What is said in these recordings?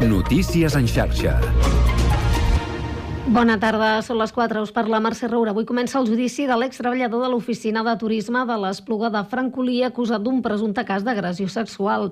Notícies en xarxa. Bona tarda, són les 4, us parla Mercè Roura. Avui comença el judici de l'ex-treballador de l'Oficina de Turisme de l'Espluga de Francolí acusat d'un presumpte cas d'agressió sexual.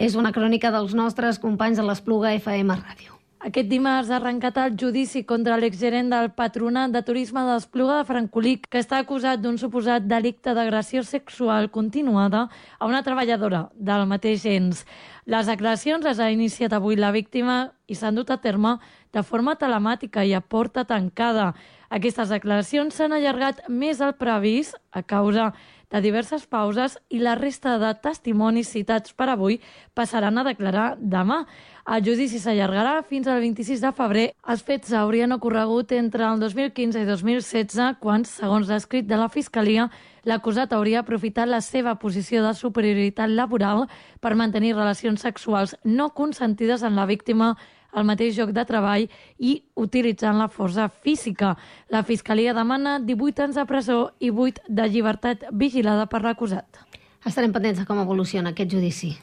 És una crònica dels nostres companys de l'Espluga FM Ràdio. Aquest dimarts ha arrencat el judici contra l'exgerent del Patronat de Turisme d'Espluga de Francolí, que està acusat d'un suposat delicte d'agressió sexual continuada a una treballadora del mateix ens. Les declaracions les ha iniciat avui la víctima i s'han dut a terme de forma telemàtica i a porta tancada. Aquestes declaracions s'han allargat més al previst a causa de diverses pauses i la resta de testimonis citats per avui passaran a declarar demà. El judici s'allargarà fins al 26 de febrer. Els fets haurien ocorregut entre el 2015 i 2016, quan, segons l'escrit de la Fiscalia, l'acusat hauria aprofitat la seva posició de superioritat laboral per mantenir relacions sexuals no consentides en la víctima al mateix lloc de treball i utilitzant la força física. La Fiscalia demana 18 anys de presó i 8 de llibertat vigilada per l'acusat. Estarem pendents de com evoluciona aquest judici.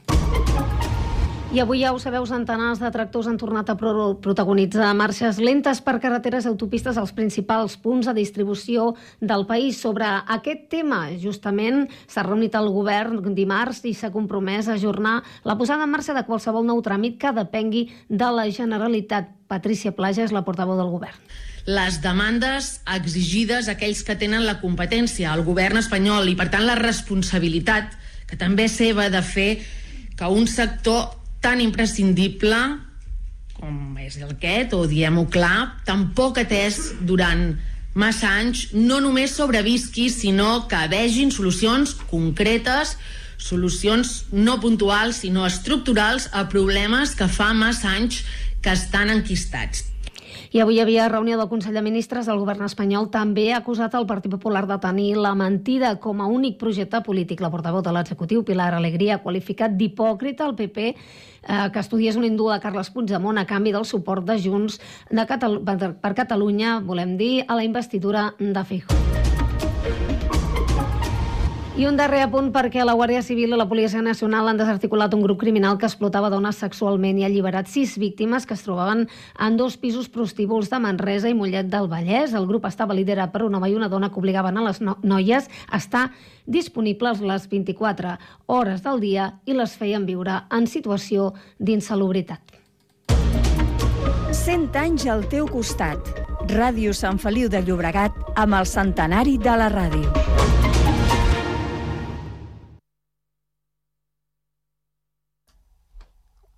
I avui ja ho sabeu, centenars de tractors han tornat a protagonitzar marxes lentes per carreteres i autopistes als principals punts de distribució del país. Sobre aquest tema, justament, s'ha reunit el govern dimarts i s'ha compromès a ajornar la posada en marxa de qualsevol nou tràmit que depengui de la Generalitat. Patricia Plaja és la portaveu del govern les demandes exigides a aquells que tenen la competència, al govern espanyol, i per tant la responsabilitat, que també és seva, de fer que un sector tan imprescindible com és aquest, o diem-ho clar, tampoc atès durant massa anys, no només sobrevisqui, sinó que vegin solucions concretes, solucions no puntuals, sinó estructurals a problemes que fa massa anys que estan enquistats. I avui hi havia reunió del Consell de Ministres. El govern espanyol també ha acusat el Partit Popular de tenir la mentida com a únic projecte polític. La portaveu de l'executiu, Pilar Alegria, ha qualificat d'hipòcrita el PP eh, que estudiés un hindú de Carles Puigdemont a canvi del suport de Junts de Catal per Catalunya, volem dir, a la investidura de Feijóo. I un darrer apunt perquè la Guàrdia Civil i la Policia Nacional han desarticulat un grup criminal que explotava dones sexualment i ha alliberat sis víctimes que es trobaven en dos pisos prostíbuls de Manresa i Mollet del Vallès. El grup estava liderat per un home i una dona que obligaven a les no noies a estar disponibles les 24 hores del dia i les feien viure en situació d'insalubritat. 100 anys al teu costat. Ràdio Sant Feliu de Llobregat amb el centenari de la ràdio.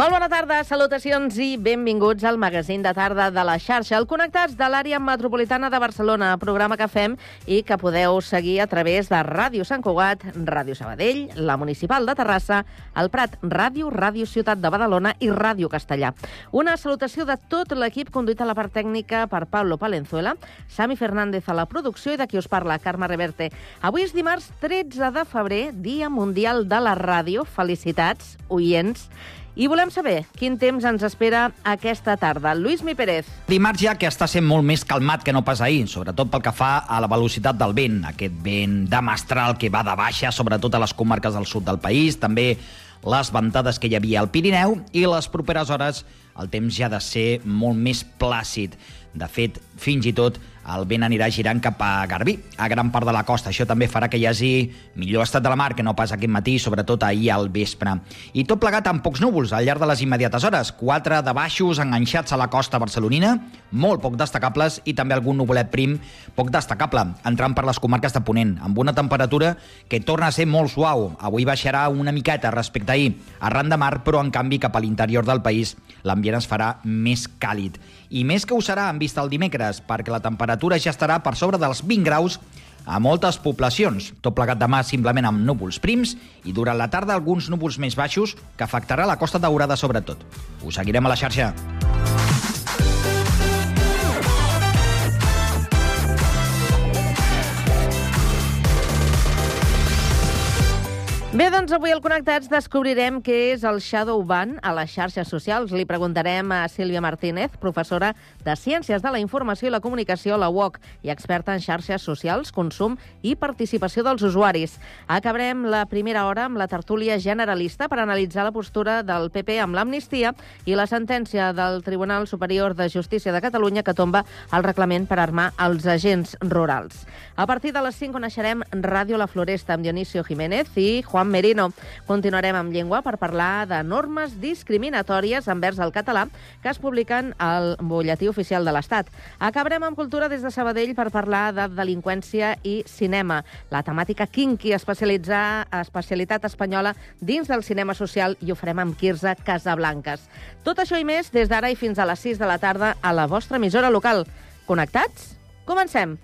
Molt bona tarda, salutacions i benvinguts al magazín de tarda de la xarxa, el Connectats de l'àrea metropolitana de Barcelona, programa que fem i que podeu seguir a través de Ràdio Sant Cugat, Ràdio Sabadell, la Municipal de Terrassa, el Prat Ràdio, Ràdio Ciutat de Badalona i Ràdio Castellà. Una salutació de tot l'equip conduït a la part tècnica per Pablo Palenzuela, Sami Fernández a la producció i de qui us parla, Carme Reverte. Avui és dimarts 13 de febrer, Dia Mundial de la Ràdio. Felicitats, oients. I volem saber quin temps ens espera aquesta tarda. Lluís Mi Pérez. Dimarts ja que està sent molt més calmat que no pas ahir, sobretot pel que fa a la velocitat del vent, aquest vent de mestral que va de baixa, sobretot a les comarques del sud del país, també les ventades que hi havia al Pirineu i les properes hores el temps ja ha de ser molt més plàcid. De fet, fins i tot el vent anirà girant cap a Garbí, a gran part de la costa. Això també farà que hi hagi millor estat de la mar que no pas aquest matí, sobretot ahir al vespre. I tot plegat amb pocs núvols al llarg de les immediates hores. Quatre de baixos enganxats a la costa barcelonina, molt poc destacables, i també algun nuvolet prim poc destacable, entrant per les comarques de Ponent, amb una temperatura que torna a ser molt suau. Avui baixarà una miqueta respecte a ahir, arran de mar, però en canvi cap a l'interior del país l'ambient es farà més càlid. I més que ho serà en vista el dimecres, perquè la temperatura ja estarà per sobre dels 20 graus a moltes poblacions. Tot plegat demà simplement amb núvols prims i durant la tarda alguns núvols més baixos que afectarà la Costa Daurada sobretot. Us seguirem a la xarxa. Bé, doncs avui al Connectats descobrirem què és el Shadow Ban a les xarxes socials. Li preguntarem a Sílvia Martínez, professora de Ciències de la Informació i la Comunicació a la UOC i experta en xarxes socials, consum i participació dels usuaris. Acabarem la primera hora amb la tertúlia generalista per analitzar la postura del PP amb l'amnistia i la sentència del Tribunal Superior de Justícia de Catalunya que tomba el reglament per armar els agents rurals. A partir de les 5 coneixerem Ràdio La Floresta amb Dionisio Jiménez i Juan Merino. Continuarem amb llengua per parlar de normes discriminatòries envers el català que es publiquen al butlletí oficial de l'Estat. Acabarem amb cultura des de Sabadell per parlar de delinqüència i cinema. La temàtica kinky especialitzar, especialitat espanyola dins del cinema social i ho farem amb Quirze Casablanques. Tot això i més des d'ara i fins a les 6 de la tarda a la vostra emissora local. Connectats? Comencem!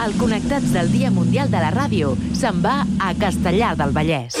El Connectats del Dia Mundial de la Ràdio se'n va a Castellar del Vallès.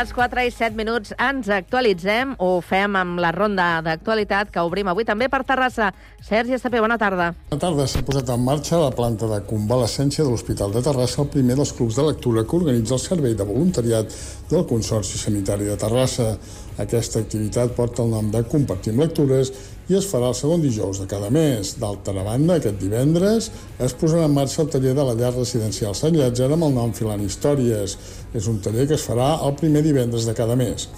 Les 4 i 7 minuts ens actualitzem, ho fem amb la ronda d'actualitat que obrim avui també per Terrassa. Sergi Estapé, bona tarda. Bona tarda. S'ha posat en marxa la planta de convalescència de l'Hospital de Terrassa el primer dels clubs de lectura que organitza el Servei de Voluntariat del Consorci Sanitari de Terrassa. Aquesta activitat porta el nom de Compartim Lectures i es farà el segon dijous de cada mes. D'altra banda, aquest divendres es posarà en marxa el taller de la llar residencial Sant Llàtzer amb el nom Filant Històries. És un taller que es farà el primer divendres de cada mes.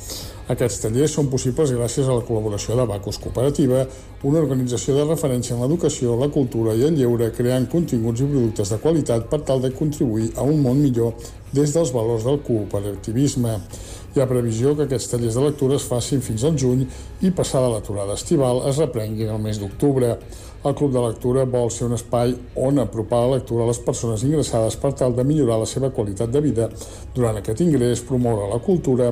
Aquests tallers són possibles gràcies a la col·laboració de Bacus Cooperativa, una organització de referència en l'educació, la cultura i el lleure, creant continguts i productes de qualitat per tal de contribuir a un món millor des dels valors del cooperativisme. Hi ha previsió que aquests tallers de lectura es facin fins al juny i passada l'aturada estival es reprenguin el mes d'octubre. El Club de Lectura vol ser un espai on apropar la lectura a les persones ingressades per tal de millorar la seva qualitat de vida durant aquest ingrés, promoure la cultura,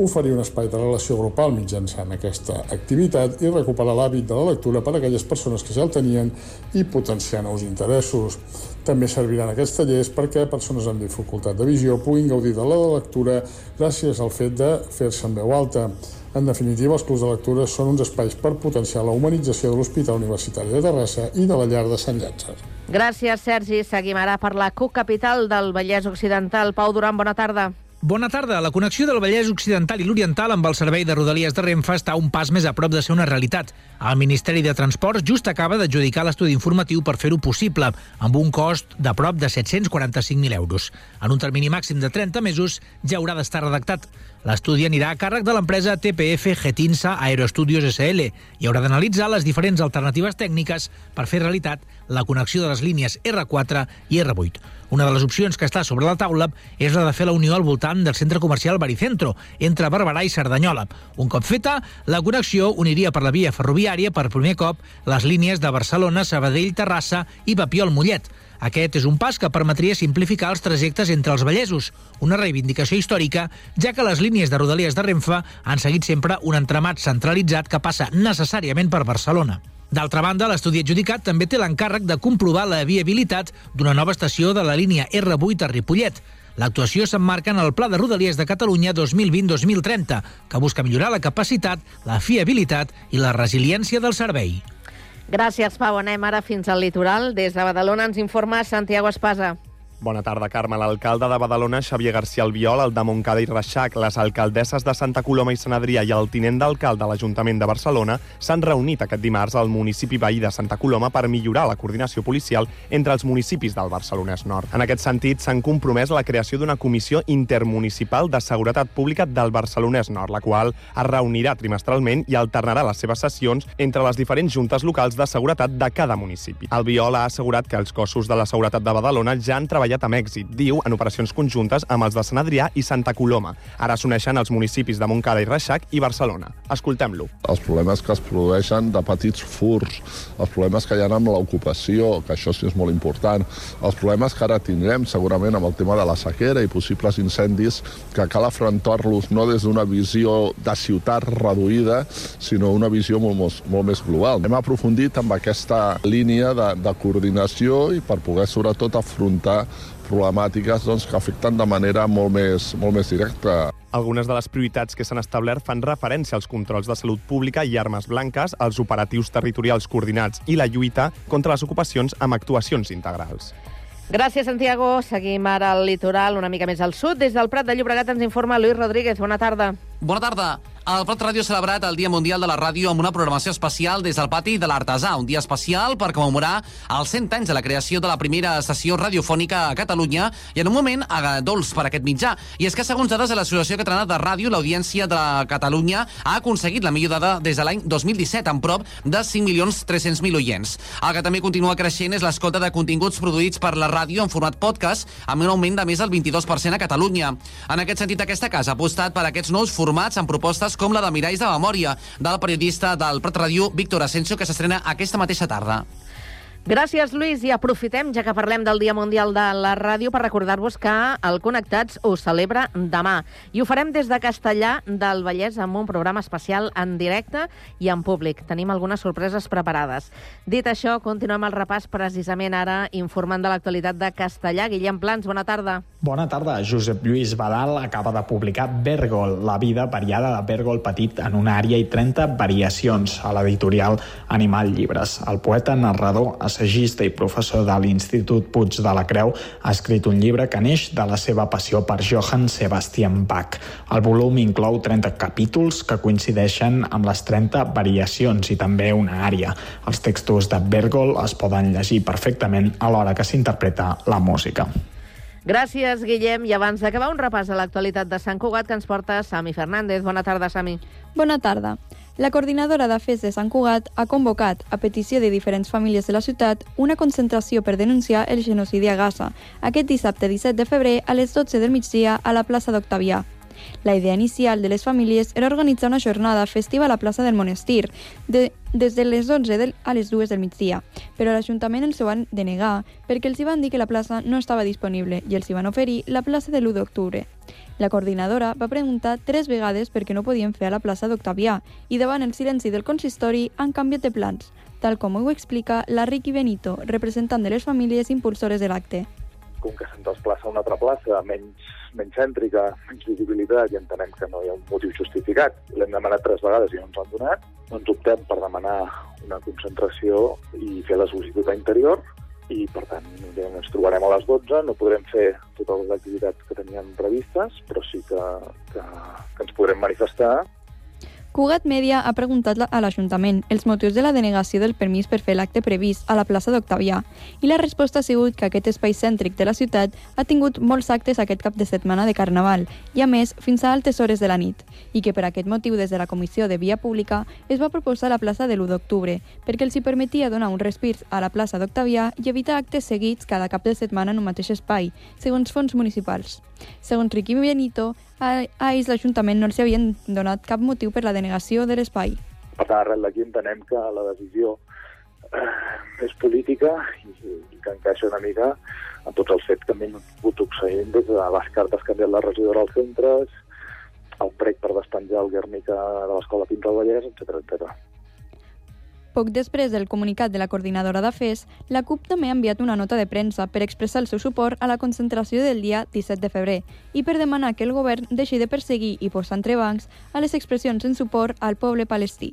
oferir un espai de relació grupal mitjançant aquesta activitat i recuperar l'hàbit de la lectura per a aquelles persones que ja el tenien i potenciar nous interessos. També serviran aquests tallers perquè persones amb dificultat de visió puguin gaudir de la lectura gràcies al fet de fer-se en veu alta. En definitiva, els clubs de lectura són uns espais per potenciar la humanització de l'Hospital Universitari de Terrassa i de la llar de Sant Llàtzer. Gràcies, Sergi. Seguim ara per la CUC Capital del Vallès Occidental. Pau Duran, bona tarda. Bona tarda. La connexió del Vallès Occidental i l'Oriental amb el servei de Rodalies de Renfe està un pas més a prop de ser una realitat. El Ministeri de Transports just acaba d'adjudicar l'estudi informatiu per fer-ho possible, amb un cost de prop de 745.000 euros. En un termini màxim de 30 mesos ja haurà d'estar redactat. L'estudi anirà a càrrec de l'empresa TPF Getinsa Aerostudios SL i haurà d'analitzar les diferents alternatives tècniques per fer realitat la connexió de les línies R4 i R8. Una de les opcions que està sobre la taula és la de fer la unió al voltant del centre comercial Baricentro, entre Barberà i Cerdanyola. Un cop feta, la connexió uniria per la via ferroviària per primer cop les línies de Barcelona, Sabadell, Terrassa i Papiol-Mollet. Aquest és un pas que permetria simplificar els trajectes entre els vallesos, una reivindicació històrica, ja que les línies de rodalies de Renfe han seguit sempre un entramat centralitzat que passa necessàriament per Barcelona. D'altra banda, l'estudi adjudicat també té l'encàrrec de comprovar la viabilitat d'una nova estació de la línia R8 a Ripollet. L'actuació s'emmarca en el Pla de Rodalies de Catalunya 2020-2030, que busca millorar la capacitat, la fiabilitat i la resiliència del servei. Gràcies, Pau. Anem ara fins al litoral. Des de Badalona ens informa Santiago Espasa. Bona tarda, Carme. L'alcalde de Badalona, Xavier García Albiol, el de Montcada i Reixac, les alcaldesses de Santa Coloma i Sant Adrià i el tinent d'alcalde de l'Ajuntament de Barcelona s'han reunit aquest dimarts al municipi veí de Santa Coloma per millorar la coordinació policial entre els municipis del Barcelonès Nord. En aquest sentit, s'han compromès la creació d'una comissió intermunicipal de seguretat pública del Barcelonès Nord, la qual es reunirà trimestralment i alternarà les seves sessions entre les diferents juntes locals de seguretat de cada municipi. Albiol ha assegurat que els cossos de la seguretat de Badalona ja han treballat treballat amb èxit, diu, en operacions conjuntes amb els de Sant Adrià i Santa Coloma. Ara s'uneixen els municipis de Montcada i Reixac i Barcelona. Escoltem-lo. Els problemes que es produeixen de petits furs, els problemes que hi ha amb l'ocupació, que això sí és molt important, els problemes que ara tindrem segurament amb el tema de la sequera i possibles incendis, que cal afrontar-los no des d'una visió de ciutat reduïda, sinó una visió molt, molt, molt més global. Hem aprofundit amb aquesta línia de, de coordinació i per poder sobretot afrontar problemàtiques doncs, que afecten de manera molt més, molt més directa. Algunes de les prioritats que s'han establert fan referència als controls de salut pública i armes blanques, als operatius territorials coordinats i la lluita contra les ocupacions amb actuacions integrals. Gràcies, Santiago. Seguim ara al litoral, una mica més al sud. Des del Prat de Llobregat ens informa Luis Rodríguez. Bona tarda. Bona tarda. El Prat Ràdio ha celebrat el Dia Mundial de la Ràdio amb una programació especial des del pati de l'Artesà, un dia especial per commemorar els 100 anys de la creació de la primera sessió radiofònica a Catalunya i en un moment dolç per aquest mitjà. I és que, segons dades de l'Associació Catalana de Ràdio, l'audiència de Catalunya ha aconseguit la millor dada des de l'any 2017, amb prop de 5.300.000 oients. El que també continua creixent és l'escolta de continguts produïts per la ràdio en format podcast, amb un augment de més del 22% a Catalunya. En aquest sentit, aquesta casa ha apostat per aquests nous formats amb propostes com la de Miralls de Memòria, del periodista del Prat Ràdio, Víctor Asensio, que s'estrena aquesta mateixa tarda. Gràcies, Lluís, i aprofitem, ja que parlem del Dia Mundial de la Ràdio, per recordar-vos que el Connectats ho celebra demà. I ho farem des de Castellà del Vallès amb un programa especial en directe i en públic. Tenim algunes sorpreses preparades. Dit això, continuem el repàs precisament ara informant de l'actualitat de Castellà. Guillem Plans, bona tarda. Bona tarda. Josep Lluís Badal acaba de publicar Bergol, la vida variada de Bergol Petit en una àrea i 30 variacions a l'editorial Animal Llibres. El poeta narrador assagista i professor de l'Institut Puig de la Creu, ha escrit un llibre que neix de la seva passió per Johann Sebastian Bach. El volum inclou 30 capítols que coincideixen amb les 30 variacions i també una àrea. Els textos de Bergol es poden llegir perfectament a l'hora que s'interpreta la música. Gràcies, Guillem. I abans d'acabar, un repàs a l'actualitat de Sant Cugat que ens porta Sami Fernández. Bona tarda, Sami. Bona tarda. La coordinadora de FES de Sant Cugat ha convocat, a petició de diferents famílies de la ciutat, una concentració per denunciar el genocidi a Gaza, aquest dissabte 17 de febrer a les 12 del migdia a la plaça d'Octavià. La idea inicial de les famílies era organitzar una jornada festiva a la plaça del Monestir, de, des de les 11 del, a les 2 del migdia, però l'Ajuntament els ho van denegar perquè els hi van dir que la plaça no estava disponible i els hi van oferir la plaça de l'1 d'octubre. La coordinadora va preguntar tres vegades per què no podien fer a la plaça d'Octavià i davant el silenci del consistori han canviat de plans, tal com ho explica la Riqui Benito, representant de les famílies impulsores de l'acte. Com que se'ns desplaça a una altra plaça menys menys cèntrica, menys visibilitat, i entenem que no hi ha un motiu justificat. L'hem demanat tres vegades i no ens han donat. Doncs optem per demanar una concentració i fer la sol·licitud a interior, i per tant ens trobarem a les 12, no podrem fer totes les activitats que teníem previstes, però sí que, que, que ens podrem manifestar Cugat Media ha preguntat a l'Ajuntament els motius de la denegació del permís per fer l'acte previst a la plaça d'Octavià i la resposta ha sigut que aquest espai cèntric de la ciutat ha tingut molts actes aquest cap de setmana de Carnaval i, a més, fins a altes hores de la nit i que per aquest motiu des de la Comissió de Via Pública es va proposar la plaça de l'1 d'octubre perquè els hi permetia donar un respir a la plaça d'Octavià i evitar actes seguits cada cap de setmana en un mateix espai, segons fons municipals. Segons Riqui Benito, a, ells l'Ajuntament no els havien donat cap motiu per la denegació de l'espai. Per tant, arrel d'aquí entenem que la decisió eh, és política i, i que encaixa una mica a tots els fets que hem vingut succeint des de les cartes que han enviat la regidora als centres, el prec per despenjar el Guernica de l'escola Pinta Vallès, etc etc. Poc després del comunicat de la coordinadora de FES, la CUP també ha enviat una nota de premsa per expressar el seu suport a la concentració del dia 17 de febrer i per demanar que el govern deixi de perseguir i posar entrebancs a les expressions en suport al poble palestí.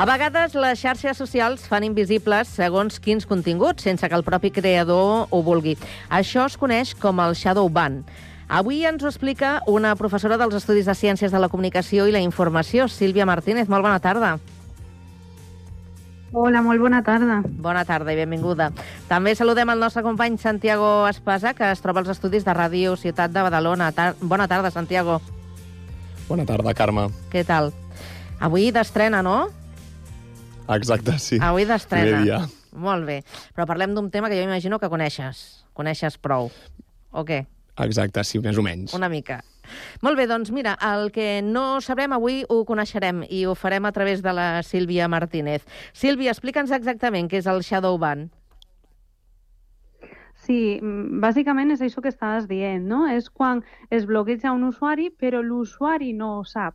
A vegades les xarxes socials fan invisibles segons quins continguts, sense que el propi creador ho vulgui. Això es coneix com el shadow ban. Avui ens ho explica una professora dels Estudis de Ciències de la Comunicació i la Informació, Sílvia Martínez. Molt bona tarda. Hola, molt bona tarda. Bona tarda i benvinguda. També saludem el nostre company Santiago Espasa, que es troba als estudis de Ràdio Ciutat de Badalona. Tar bona tarda, Santiago. Bona tarda, Carme. Què tal? Avui d'estrena, no? Exacte, sí. Avui d'estrena. Molt bé. Però parlem d'un tema que jo imagino que coneixes. Coneixes prou. O què? Exacte, sí, més o menys. Una mica. Molt bé, doncs mira, el que no sabrem avui ho coneixerem i ho farem a través de la Sílvia Martínez. Sílvia, explica'ns exactament què és el Shadow Ban. Sí, mm, bàsicament és això que estaves dient, no? És quan es bloqueja un usuari, però l'usuari no ho sap.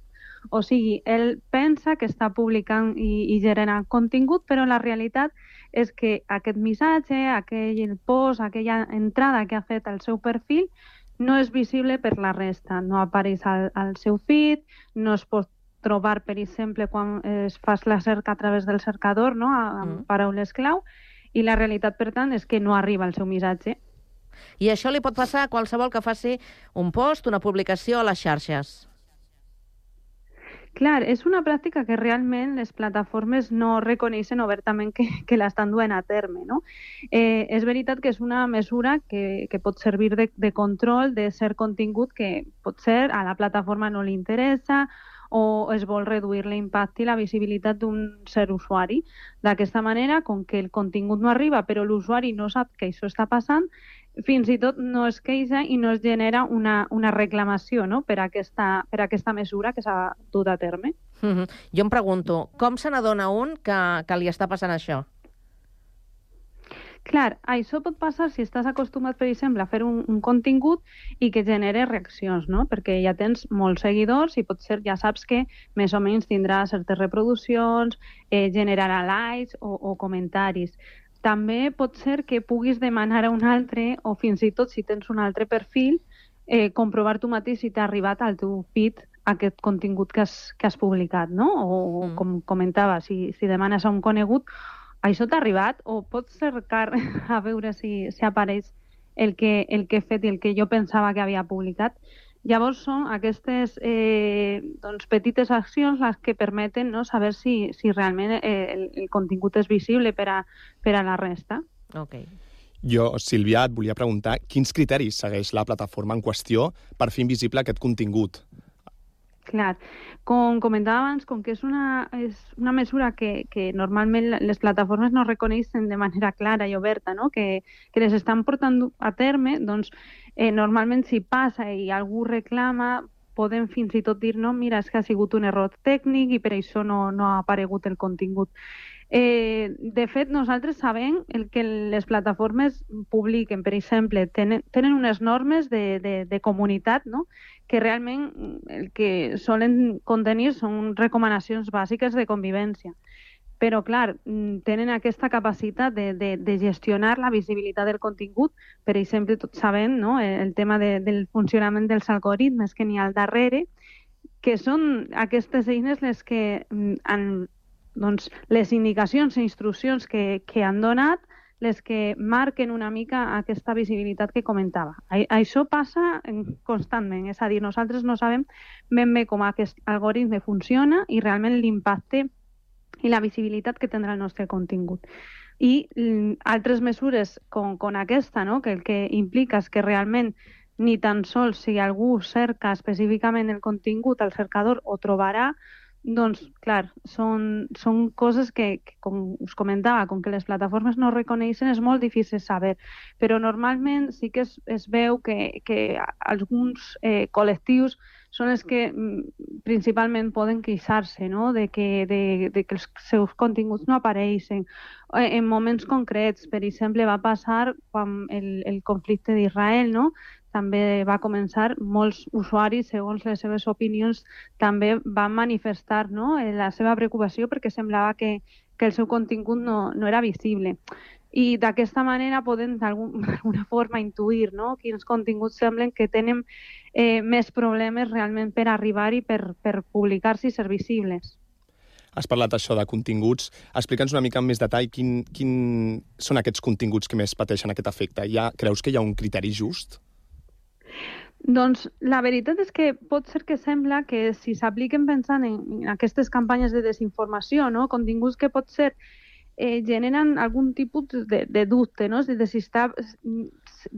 O sigui, ell pensa que està publicant i, i generant contingut, però la realitat és que aquest missatge, aquell post, aquella entrada que ha fet al seu perfil, no és visible per la resta. No apareix al, al seu feed, no es pot trobar, per exemple, quan es fas la cerca a través del cercador, no? amb mm. paraules clau, i la realitat, per tant, és que no arriba al seu missatge. I això li pot passar a qualsevol que faci un post, una publicació a les xarxes. Clar, és una pràctica que realment les plataformes no reconeixen obertament que, que l'estan duent a terme. No? Eh, és veritat que és una mesura que, que pot servir de, de control de cert contingut que potser a la plataforma no li interessa o es vol reduir l'impacte i la visibilitat d'un cert usuari. D'aquesta manera, com que el contingut no arriba però l'usuari no sap que això està passant, fins i tot no es queixa i no es genera una, una reclamació no? per, aquesta, per aquesta mesura que s'ha dut a terme. Mm -hmm. Jo em pregunto, com se n'adona un que, que li està passant això? Clar, això pot passar si estàs acostumat, per exemple, a fer un, un contingut i que genere reaccions, no? Perquè ja tens molts seguidors i potser ja saps que més o menys tindrà certes reproduccions, eh, generarà likes o, o comentaris també pot ser que puguis demanar a un altre, o fins i tot si tens un altre perfil, eh, comprovar tu mateix si t'ha arribat al teu feed aquest contingut que has, que has publicat, no? O, mm. com comentava, si, si demanes a un conegut, això t'ha arribat? O pots cercar a veure si, si apareix el que, el que he fet i el que jo pensava que havia publicat? Llavors són aquestes eh, doncs, petites accions les que permeten no, saber si, si realment eh, el, el contingut és visible per a, per a la resta. Okay. Jo, Sílvia, et volia preguntar quins criteris segueix la plataforma en qüestió per fer invisible aquest contingut? Clar, com comentava abans, com que és una, és una mesura que, que normalment les plataformes no reconeixen de manera clara i oberta, no? que, que les estan portant a terme, doncs eh, normalment si passa i algú reclama, podem fins i tot dir, no, mira, és que ha sigut un error tècnic i per això no, no ha aparegut el contingut. Eh, de fet, nosaltres sabem el que les plataformes publiquen, per exemple, tenen, tenen unes normes de, de, de comunitat no? que realment el que solen contenir són recomanacions bàsiques de convivència. Però, clar, mm, tenen aquesta capacitat de, de, de gestionar la visibilitat del contingut. Per exemple, tots sabem no? el tema de, del funcionament dels algoritmes que n'hi ha al darrere, que són aquestes eines les que mm, han, doncs, les indicacions i instruccions que, que han donat les que marquen una mica aquesta visibilitat que comentava. Això passa constantment, és a dir, nosaltres no sabem ben bé com aquest algoritme funciona i realment l'impacte i la visibilitat que tindrà el nostre contingut. I mm, altres mesures com, com aquesta, no? que el que implica és que realment ni tan sols si algú cerca específicament el contingut, el cercador ho trobarà, doncs, clar, són, són coses que, que, com us comentava, com que les plataformes no reconeixen, és molt difícil saber. Però normalment sí que es, es veu que, que alguns eh, col·lectius són els que mm, principalment poden queixar-se no? de, que, de, de que els seus continguts no apareixen. Eh, en moments concrets, per exemple, va passar quan el, el conflicte d'Israel, no? També va començar, molts usuaris, segons les seves opinions, també van manifestar no, eh, la seva preocupació perquè semblava que, que el seu contingut no, no era visible. I d'aquesta manera podem d'alguna forma intuir no, quins continguts semblen que tenen eh, més problemes realment per arribar-hi, per, per publicar-se i ser visibles. Has parlat això de continguts. Explica'ns una mica en més detall quin, quin són aquests continguts que més pateixen aquest efecte. Ja, creus que hi ha un criteri just? Doncs la veritat és que pot ser que sembla que si s'apliquen pensant en, aquestes campanyes de desinformació, no? continguts que pot ser eh, generen algun tipus de, de dubte, no? de si està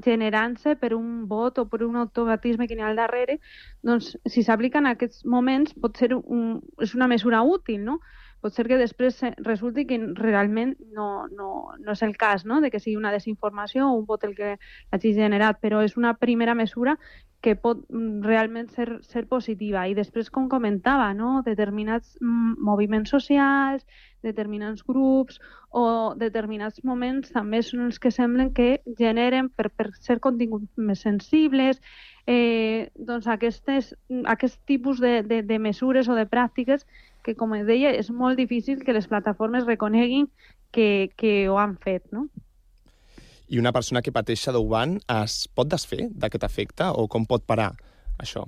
generant-se per un vot o per un automatisme que n'hi ha al darrere, doncs si s'apliquen en aquests moments pot ser un, és una mesura útil, no? Pot ser que després resulti que realment no, no, no és el cas, no? de que sigui una desinformació o un vot el que hagi generat, però és una primera mesura que pot mm, realment ser, ser positiva. I després, com comentava, no? determinats mm, moviments socials, determinats grups o determinats moments també són els que semblen que generen, per, per ser continguts més sensibles, eh, doncs aquestes, aquest tipus de, de, de mesures o de pràctiques que, com deia, és molt difícil que les plataformes reconeguin que, que ho han fet, no? I una persona que pateix shadowban es pot desfer d'aquest efecte o com pot parar això?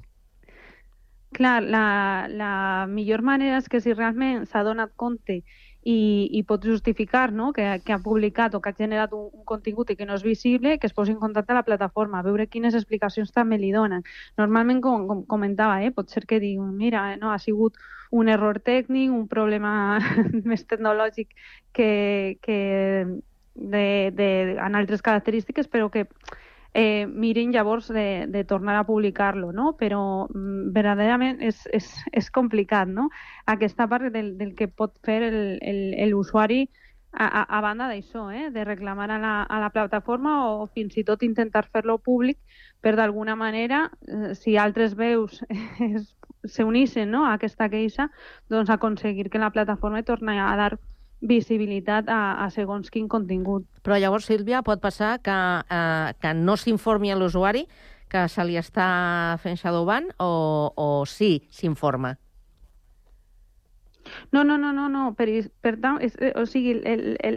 Clar, la, la millor manera és que si realment s'ha donat compte i, i pot justificar no? que, que ha publicat o que ha generat un, un contingut i que no és visible, que es posi en contacte a la plataforma, a veure quines explicacions també li donen. Normalment, com, com comentava, eh, pot ser que digui, mira, no, ha sigut un error tècnic, un problema més tecnològic que, que de, de, en altres característiques, però que eh, mirin llavors de, de tornar a publicar-lo, no? Però mm, verdaderament és, és, és complicat, no? Aquesta part del, del que pot fer l'usuari a, a, a banda d'això, eh? de reclamar a la, a la plataforma o fins i tot intentar fer-lo públic per d'alguna manera, eh, si altres veus s'unissin no? a aquesta queixa, doncs aconseguir que la plataforma torni a dar visibilitat a, a segons quin contingut. Però llavors, Sílvia, pot passar que, eh, que no s'informi a l'usuari que se li està fent shadowban o, o sí s'informa? No, no, no, no, no. Per, per tant, és, o sigui,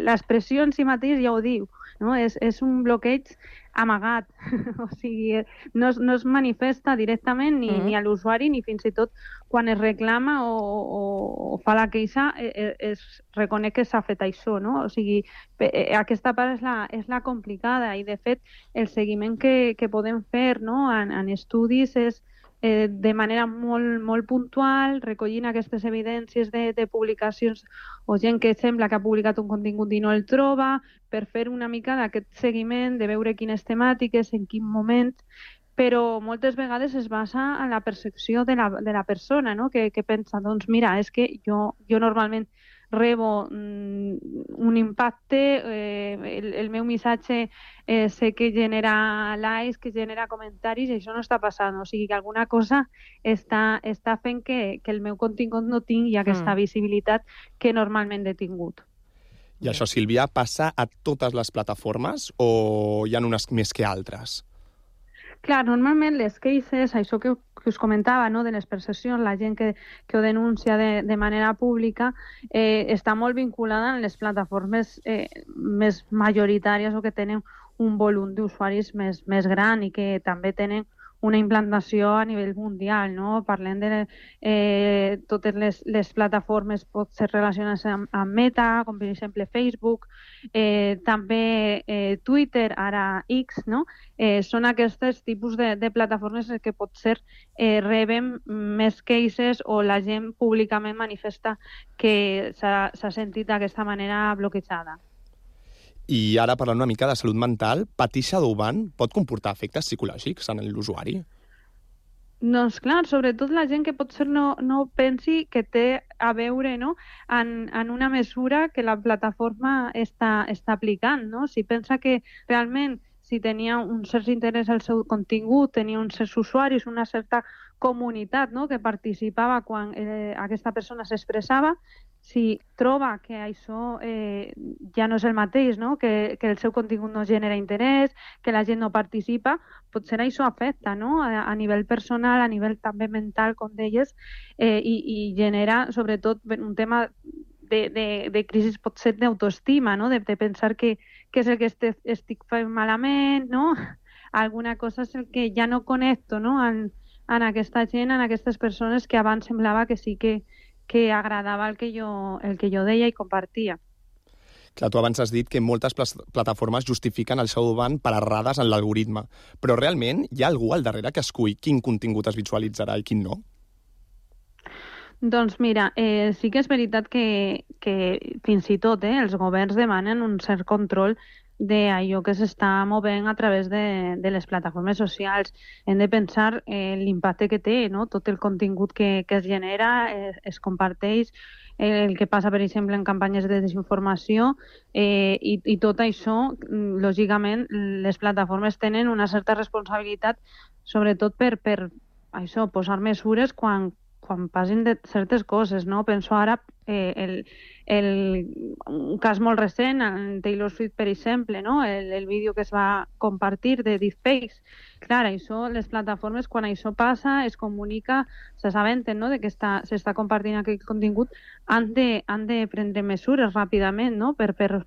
l'expressió en si mateix ja ho diu no? És, és un bloqueig amagat, o sigui, no es, no es manifesta directament ni, mm -hmm. ni a l'usuari ni fins i tot quan es reclama o, o, o fa la queixa es, e, es reconeix que s'ha fet això, no? O sigui, e, aquesta part és la, és la complicada i de fet el seguiment que, que podem fer no? en, en estudis és eh, de manera molt, molt puntual, recollint aquestes evidències de, de publicacions o gent que sembla que ha publicat un contingut i no el troba, per fer una mica d'aquest seguiment, de veure quines temàtiques, en quin moment, però moltes vegades es basa en la percepció de la, de la persona, no? que, que pensa, doncs mira, és que jo, jo normalment rebo mm, un impacte, eh, el, el meu missatge eh, sé que genera likes, que genera comentaris, i això no està passant. O sigui que alguna cosa està, està fent que, que el meu contingut no tingui aquesta mm. visibilitat que normalment he tingut. I això, Sílvia, passa a totes les plataformes o hi ha unes més que altres? Clar, normalment les queixes, això que, que us comentava, no, de les percepcions, la gent que, que ho denuncia de, de manera pública, eh, està molt vinculada en les plataformes eh, més majoritàries o que tenen un volum d'usuaris més, més gran i que també tenen una implantació a nivell mundial, no? Parlem de eh, totes les, les plataformes pot ser relacionades amb, amb Meta, com per exemple Facebook, eh, també eh, Twitter, ara X, no? Eh, són aquests tipus de, de plataformes que pot ser eh, reben més cases o la gent públicament manifesta que s'ha sentit d'aquesta manera bloquejada. I ara, parlant una mica de salut mental, patir shadowban pot comportar efectes psicològics en l'usuari? Doncs clar, sobretot la gent que potser no, no pensi que té a veure no? en, en una mesura que la plataforma està, està aplicant. No? Si pensa que realment si tenia un cert interès al seu contingut, tenia uns certs usuaris, una certa comunitat no? que participava quan eh, aquesta persona s'expressava, si troba que això eh, ja no és el mateix, no? Que, que el seu contingut no genera interès, que la gent no participa, potser això afecta no? a, a nivell personal, a nivell també mental, com deies, eh, i, i genera sobretot un tema de, de, de crisi potser d'autoestima, no? de, de pensar que, que és el que este, estic fent malament, no? alguna cosa és el que ja no connecto no? en, en aquesta gent, en aquestes persones que abans semblava que sí que, que agradava el que jo, el que jo deia i compartia. Clar, tu abans has dit que moltes plataformes justifiquen el seu ban per errades en l'algoritme, però realment hi ha algú al darrere que escull quin contingut es visualitzarà i quin no? Doncs mira, eh, sí que és veritat que, que fins i tot eh, els governs demanen un cert control d'allò que s'està movent a través de, de les plataformes socials. Hem de pensar eh, l'impacte que té, no? tot el contingut que, que es genera, eh, es comparteix, eh, el que passa, per exemple, en campanyes de desinformació eh, i, i tot això, mm, lògicament, les plataformes tenen una certa responsabilitat, sobretot per, per això, posar mesures quan, quan passin de certes coses, no? Penso ara eh, el, el, un cas molt recent, en Taylor Swift, per exemple, no? el, el vídeo que es va compartir de deepfakes. Clar, això, les plataformes, quan això passa, es comunica, se s'aventen no? de que s'està compartint aquest contingut, han de, han de prendre mesures ràpidament no? per, per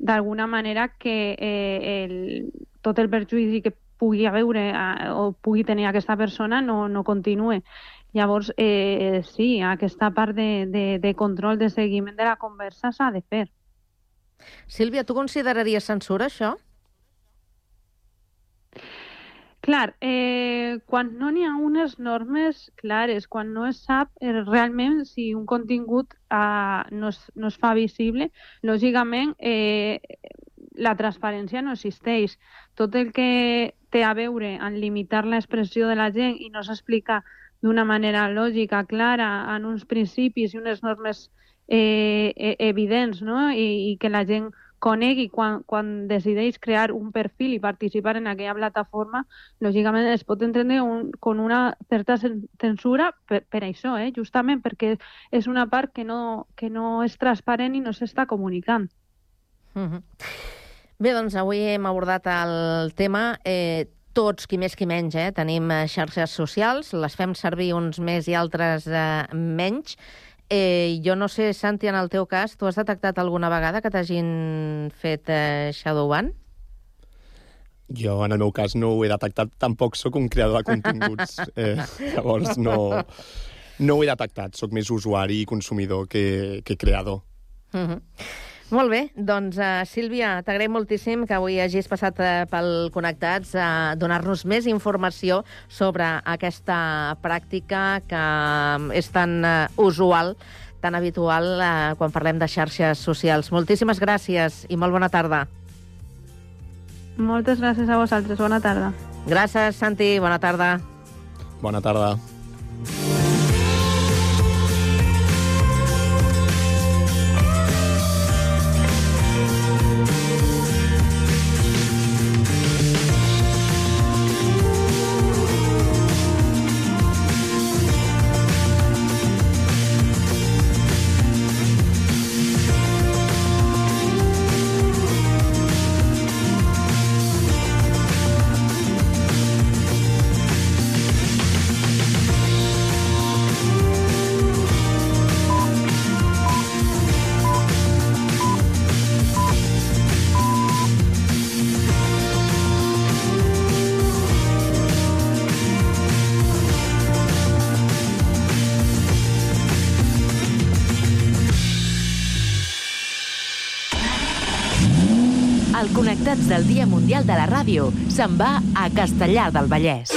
d'alguna manera que eh, el, tot el perjudici que pugui haver eh, o pugui tenir aquesta persona no, no continue. Llavors, eh, sí, aquesta part de, de, de control, de seguiment de la conversa s'ha de fer. Sílvia, tu consideraries censura, això? Clar, eh, quan no n'hi ha unes normes clares, quan no es sap eh, realment si un contingut eh, no, es, no es fa visible, lògicament eh, la transparència no existeix. Tot el que té a veure en limitar l'expressió de la gent i no s'explica d'una manera lògica, clara, en uns principis i unes normes eh, e, evidents, no? I, i que la gent conegui quan, quan decideix crear un perfil i participar en aquella plataforma, lògicament es pot entendre un, con una certa censura per, per això, eh? justament perquè és una part que no, que no és transparent i no s'està comunicant. Mm -hmm. Bé, doncs avui hem abordat el tema. Eh, tots, qui més qui menys, eh? tenim eh, xarxes socials, les fem servir uns més i altres eh, menys. Eh, jo no sé, Santi, en el teu cas, tu has detectat alguna vegada que t'hagin fet eh, Shadowban? Jo, en el meu cas, no ho he detectat. Tampoc sóc un creador de continguts. Eh, llavors, no, no ho he detectat. Sóc més usuari i consumidor que, que creador. Uh -huh. Molt bé, doncs uh, Sílvia, t'agraïm moltíssim que avui hagis passat uh, pel Connectats a donar-nos més informació sobre aquesta pràctica que és tan uh, usual, tan habitual uh, quan parlem de xarxes socials. Moltíssimes gràcies i molt bona tarda. Moltes gràcies a vosaltres. Bona tarda. Gràcies, Santi. Bona tarda. Bona tarda. Connectats del Dia Mundial de la Ràdio se'n va a Castellar del Vallès.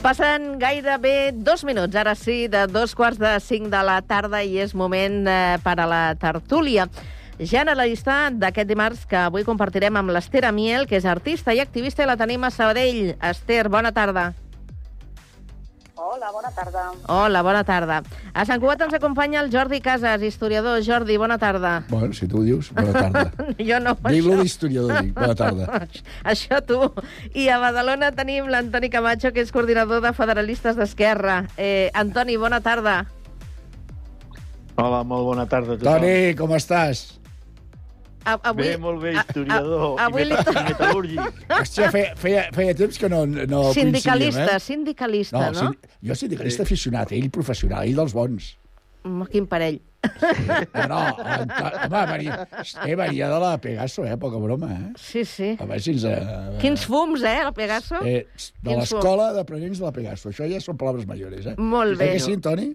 Passen gairebé dos minuts, ara sí, de dos quarts de cinc de la tarda i és moment eh, per a la tertúlia. Generalista d'aquest dimarts que avui compartirem amb l'Ester Amiel, que és artista i activista i la tenim a Sabadell. Ester, bona tarda. Hola, bona tarda. Hola, bona tarda. A Sant Cugat ens acompanya el Jordi Casas, historiador. Jordi, bona tarda. Bueno, si tu ho dius, bona tarda. jo no, Dic-lo això. d'historiador, dic. Bona tarda. Això tu. I a Badalona tenim l'Antoni Camacho, que és coordinador de Federalistes d'Esquerra. Eh, Antoni, bona tarda. Hola, molt bona tarda a tothom. Toni, com estàs? A, avui, Bé, molt bé, historiador a- a- avui i, li meta, metal·lúrgic. Hòstia, feia, feia, feia temps que no, no sindicalista, coincidíem, eh? sindicalista, no? sin- jo sindicalista aficionat, ell professional, ell dels bons. Quin parell. No, no, home, venia, eh, venia de la Pegaso, eh? Poca broma, eh? Sí, sí. A veure si ens... Eh, Quins fums, eh, el Pegaso? Eh, de l'escola d'aprenents de la Pegaso. Això ja són paraules majores, eh? Molt bé. Eh que sí, Toni?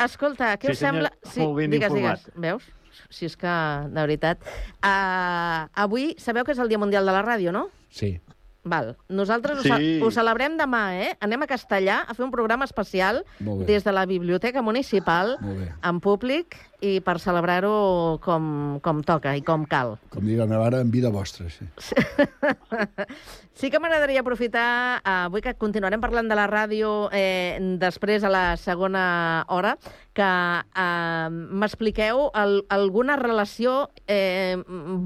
Escolta, què Sí, us sembla... senyor, molt ben digues, informat. digues. Veus? Si és que, de veritat. Uh, avui sabeu que és el Dia Mundial de la Ràdio, no? Sí. Val. Nosaltres Sí. ho, ce- ho celebrem demà, eh? Anem a Castellà a fer un programa especial des de la Biblioteca Municipal, en públic, i per celebrar-ho com, com toca i com cal. Com diu la meva mare, en vida vostra, sí. Sí que m'agradaria aprofitar, eh, avui que continuarem parlant de la ràdio eh, després a la segona hora, que eh, m'expliqueu alguna relació eh,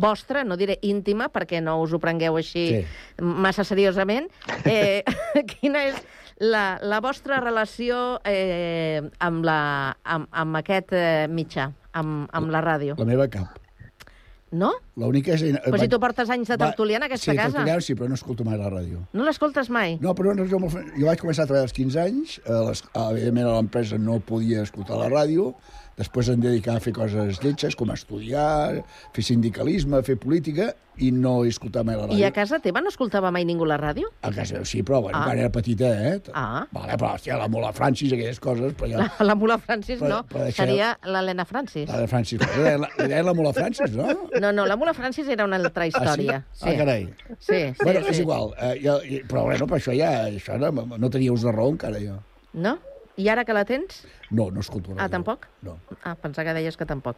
vostra, no diré íntima, perquè no us ho prengueu així Sí. massa seriosament. Eh, quina és la, la vostra relació eh, amb, la, amb, amb aquest eh, mitjà, amb, amb la ràdio? La meva cap. No? L'única és... Però si tu portes anys de tertulià en aquesta sí, casa. tertulià, sí, però no escolto mai la ràdio. No l'escoltes mai? No, però no, jo, jo vaig començar a treballar als 15 anys, a les, a, evidentment a l'empresa no podia escoltar la ràdio, després em dedicava a fer coses lletges, com estudiar, fer sindicalisme, fer política, i no escoltar mai la ràdio. I a casa teva no escoltava mai ningú la ràdio? A casa sí, però bueno, Ah. quan era petita, eh? Ah. Vale, però, hòstia, la Mola Francis, aquelles coses, però ja... La, la Mula Francis Però- no, però deixeu- seria l'Helena Francis. La de Francis, deien la, deien la Mola Francis, no? No, no, la Mula Francis era una altra història. Ah, sí? Ah, carai. Sí, sí, bueno, sí. és igual. Eh, jo, però bueno, per això ja això no, no ús de raó encara, jo. No? I ara que la tens? No, no escolto Ah, tampoc? No. Ah, pensava que deies que tampoc.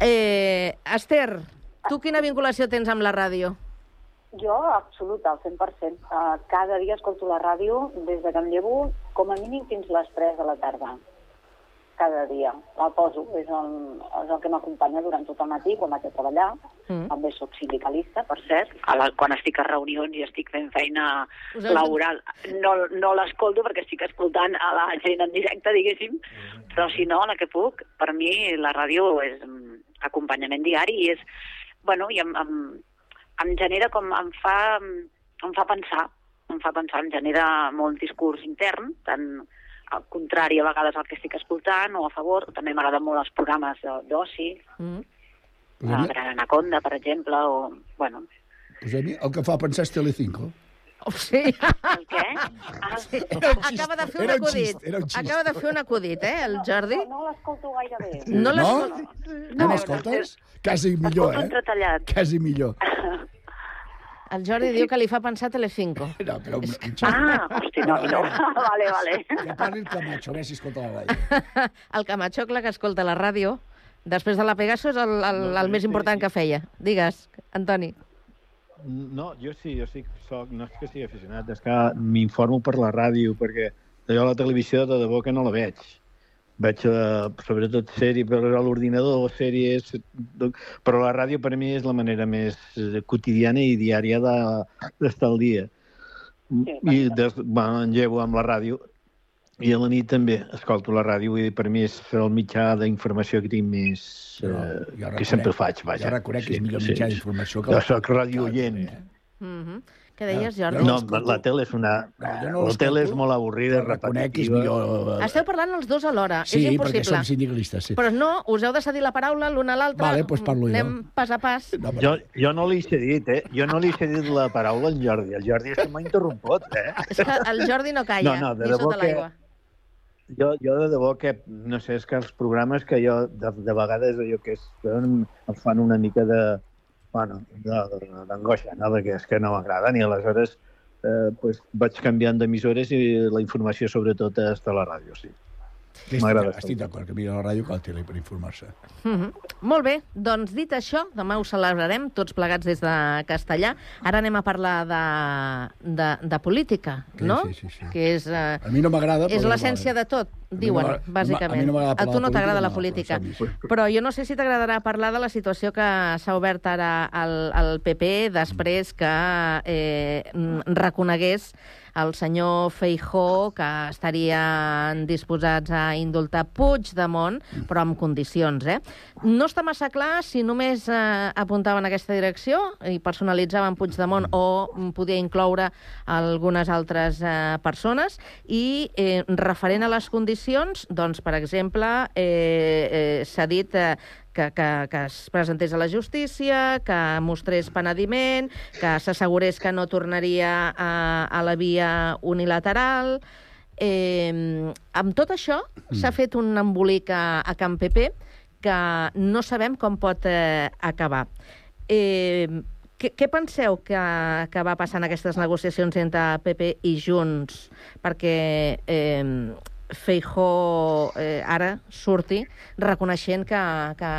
Eh, Esther, tu quina vinculació tens amb la ràdio? Jo, absolut, al 100%. Uh, cada dia escolto la ràdio des de que em llevo com a mínim fins les 3 de la tarda. Cada dia. La poso. És el, és el que m'acompanya durant tot el matí quan vaig a treballar. Mm. També sóc sindicalista, per cert. A la, quan estic a reunions i estic fent feina Us laboral, no, no l'escolto perquè estic escoltant a la gent en directe, diguéssim, però si no, la que puc, per mi la ràdio és mm, acompanyament diari i és, bueno, i em, em, em genera com, em fa, em fa pensar, em fa pensar, em genera molt discurs intern, tant al contrari a vegades al que estic escoltant, o a favor. També m'agraden molt els programes de- d'oci, Mm. la Gran Anaconda, per exemple, o... Bueno, Pues a mi el que fa pensar és Telecinco. Oh, sí. El què? Ah, sí. Era un Acaba de fer un acudit. xist, un. Acaba de fer un acudit, eh, el Jordi? No l'escolto gaire bé. No No? l'escolto. No m'escoltes? Quasi millor, eh? Quasi millor. El Jordi diu que li fa pensar Telecinco. No, però... Ah, hosti, no, no. vale, vale. Que parli el Camacho, a veure si escolta la ràdio. El Camacho, clar, que escolta la ràdio, després de la Pegaso és el, el, el més important que feia. Digues, Antoni. No, jo sí, jo sí que soc, no és que sigui aficionat, és que m'informo per la ràdio, perquè jo la televisió de debò que no la veig. Veig eh, sobretot sèrie per l'ordinador, sèries... Però la ràdio per mi és la manera més eh, quotidiana i diària de- d'estar al dia. I des, bueno, engego amb la ràdio i a la nit també escolto la ràdio, vull dir, per mi és el mitjà d'informació que tinc més... Jo- Eh, que sempre reconec- faig, vaja. jo reconec que és millor mitjà d'informació que Jo la- soc radioient. Mm -hmm. Què deies, Jordi? No, la tele és una... jo no la tele és molt avorrida, reconec que és repetitiva. millor... Esteu parlant els dos alhora, Sí, és perquè impossible. som sindicalistes, sí. Però no, us heu de cedir la paraula l'un a l'altre. Vale, doncs parlo jo. Anem pas a pas. Jo, jo no li he cedit, eh? Jo no li he cedit la paraula al Jordi. El Jordi és que m'ha interromput, eh? És que el Jordi no calla, No, no, de ni debò sota que- l'aigua. Jo, jo de debò que, no sé, és que els programes que jo, de, de vegades, allò que és, em fan una mica de, bueno, de- de- d'angoixa, no? Perquè és que no m'agraden i aleshores eh, pues, vaig canviant d'emissores i la informació sobretot està a la ràdio, sí. Estic, M'agrada estic d'acord, que mira la ràdio que la tele per informar-se. Mm -hmm. Molt bé, doncs dit això, demà ho celebrarem tots plegats des de Castellà. Ara anem a parlar de, de, de política, Sí, no? sí, sí, sí. Que és, eh, A mi no m'agrada, és l'essència de tot, diuen, m'agrada- bàsicament. a no a tu no t'agrada la política, política. no, però jo no sé si t'agradarà parlar de la situació que s'ha obert ara al, al PP després que eh, mm, reconegués el senyor Feijó que estarien disposats a indultar Puigdemont, però amb condicions, eh? No està massa clar si només eh, apuntaven en aquesta direcció i personalitzaven Puigdemont o mm, podia incloure algunes altres eh, persones i eh, referent a les condicions, doncs, per exemple, eh, eh, s'ha dit eh, que, que, que es presentés a la justícia, que mostrés penediment, que s'assegurés que no tornaria a, a la via unilateral... Eh, amb tot això s'ha fet un embolic a, a Can PP que no sabem com pot eh, acabar. Eh, què, què penseu que, que va passar en aquestes negociacions entre PP i Junts? Perquè eh, Feijó eh, ara surti reconeixent que, que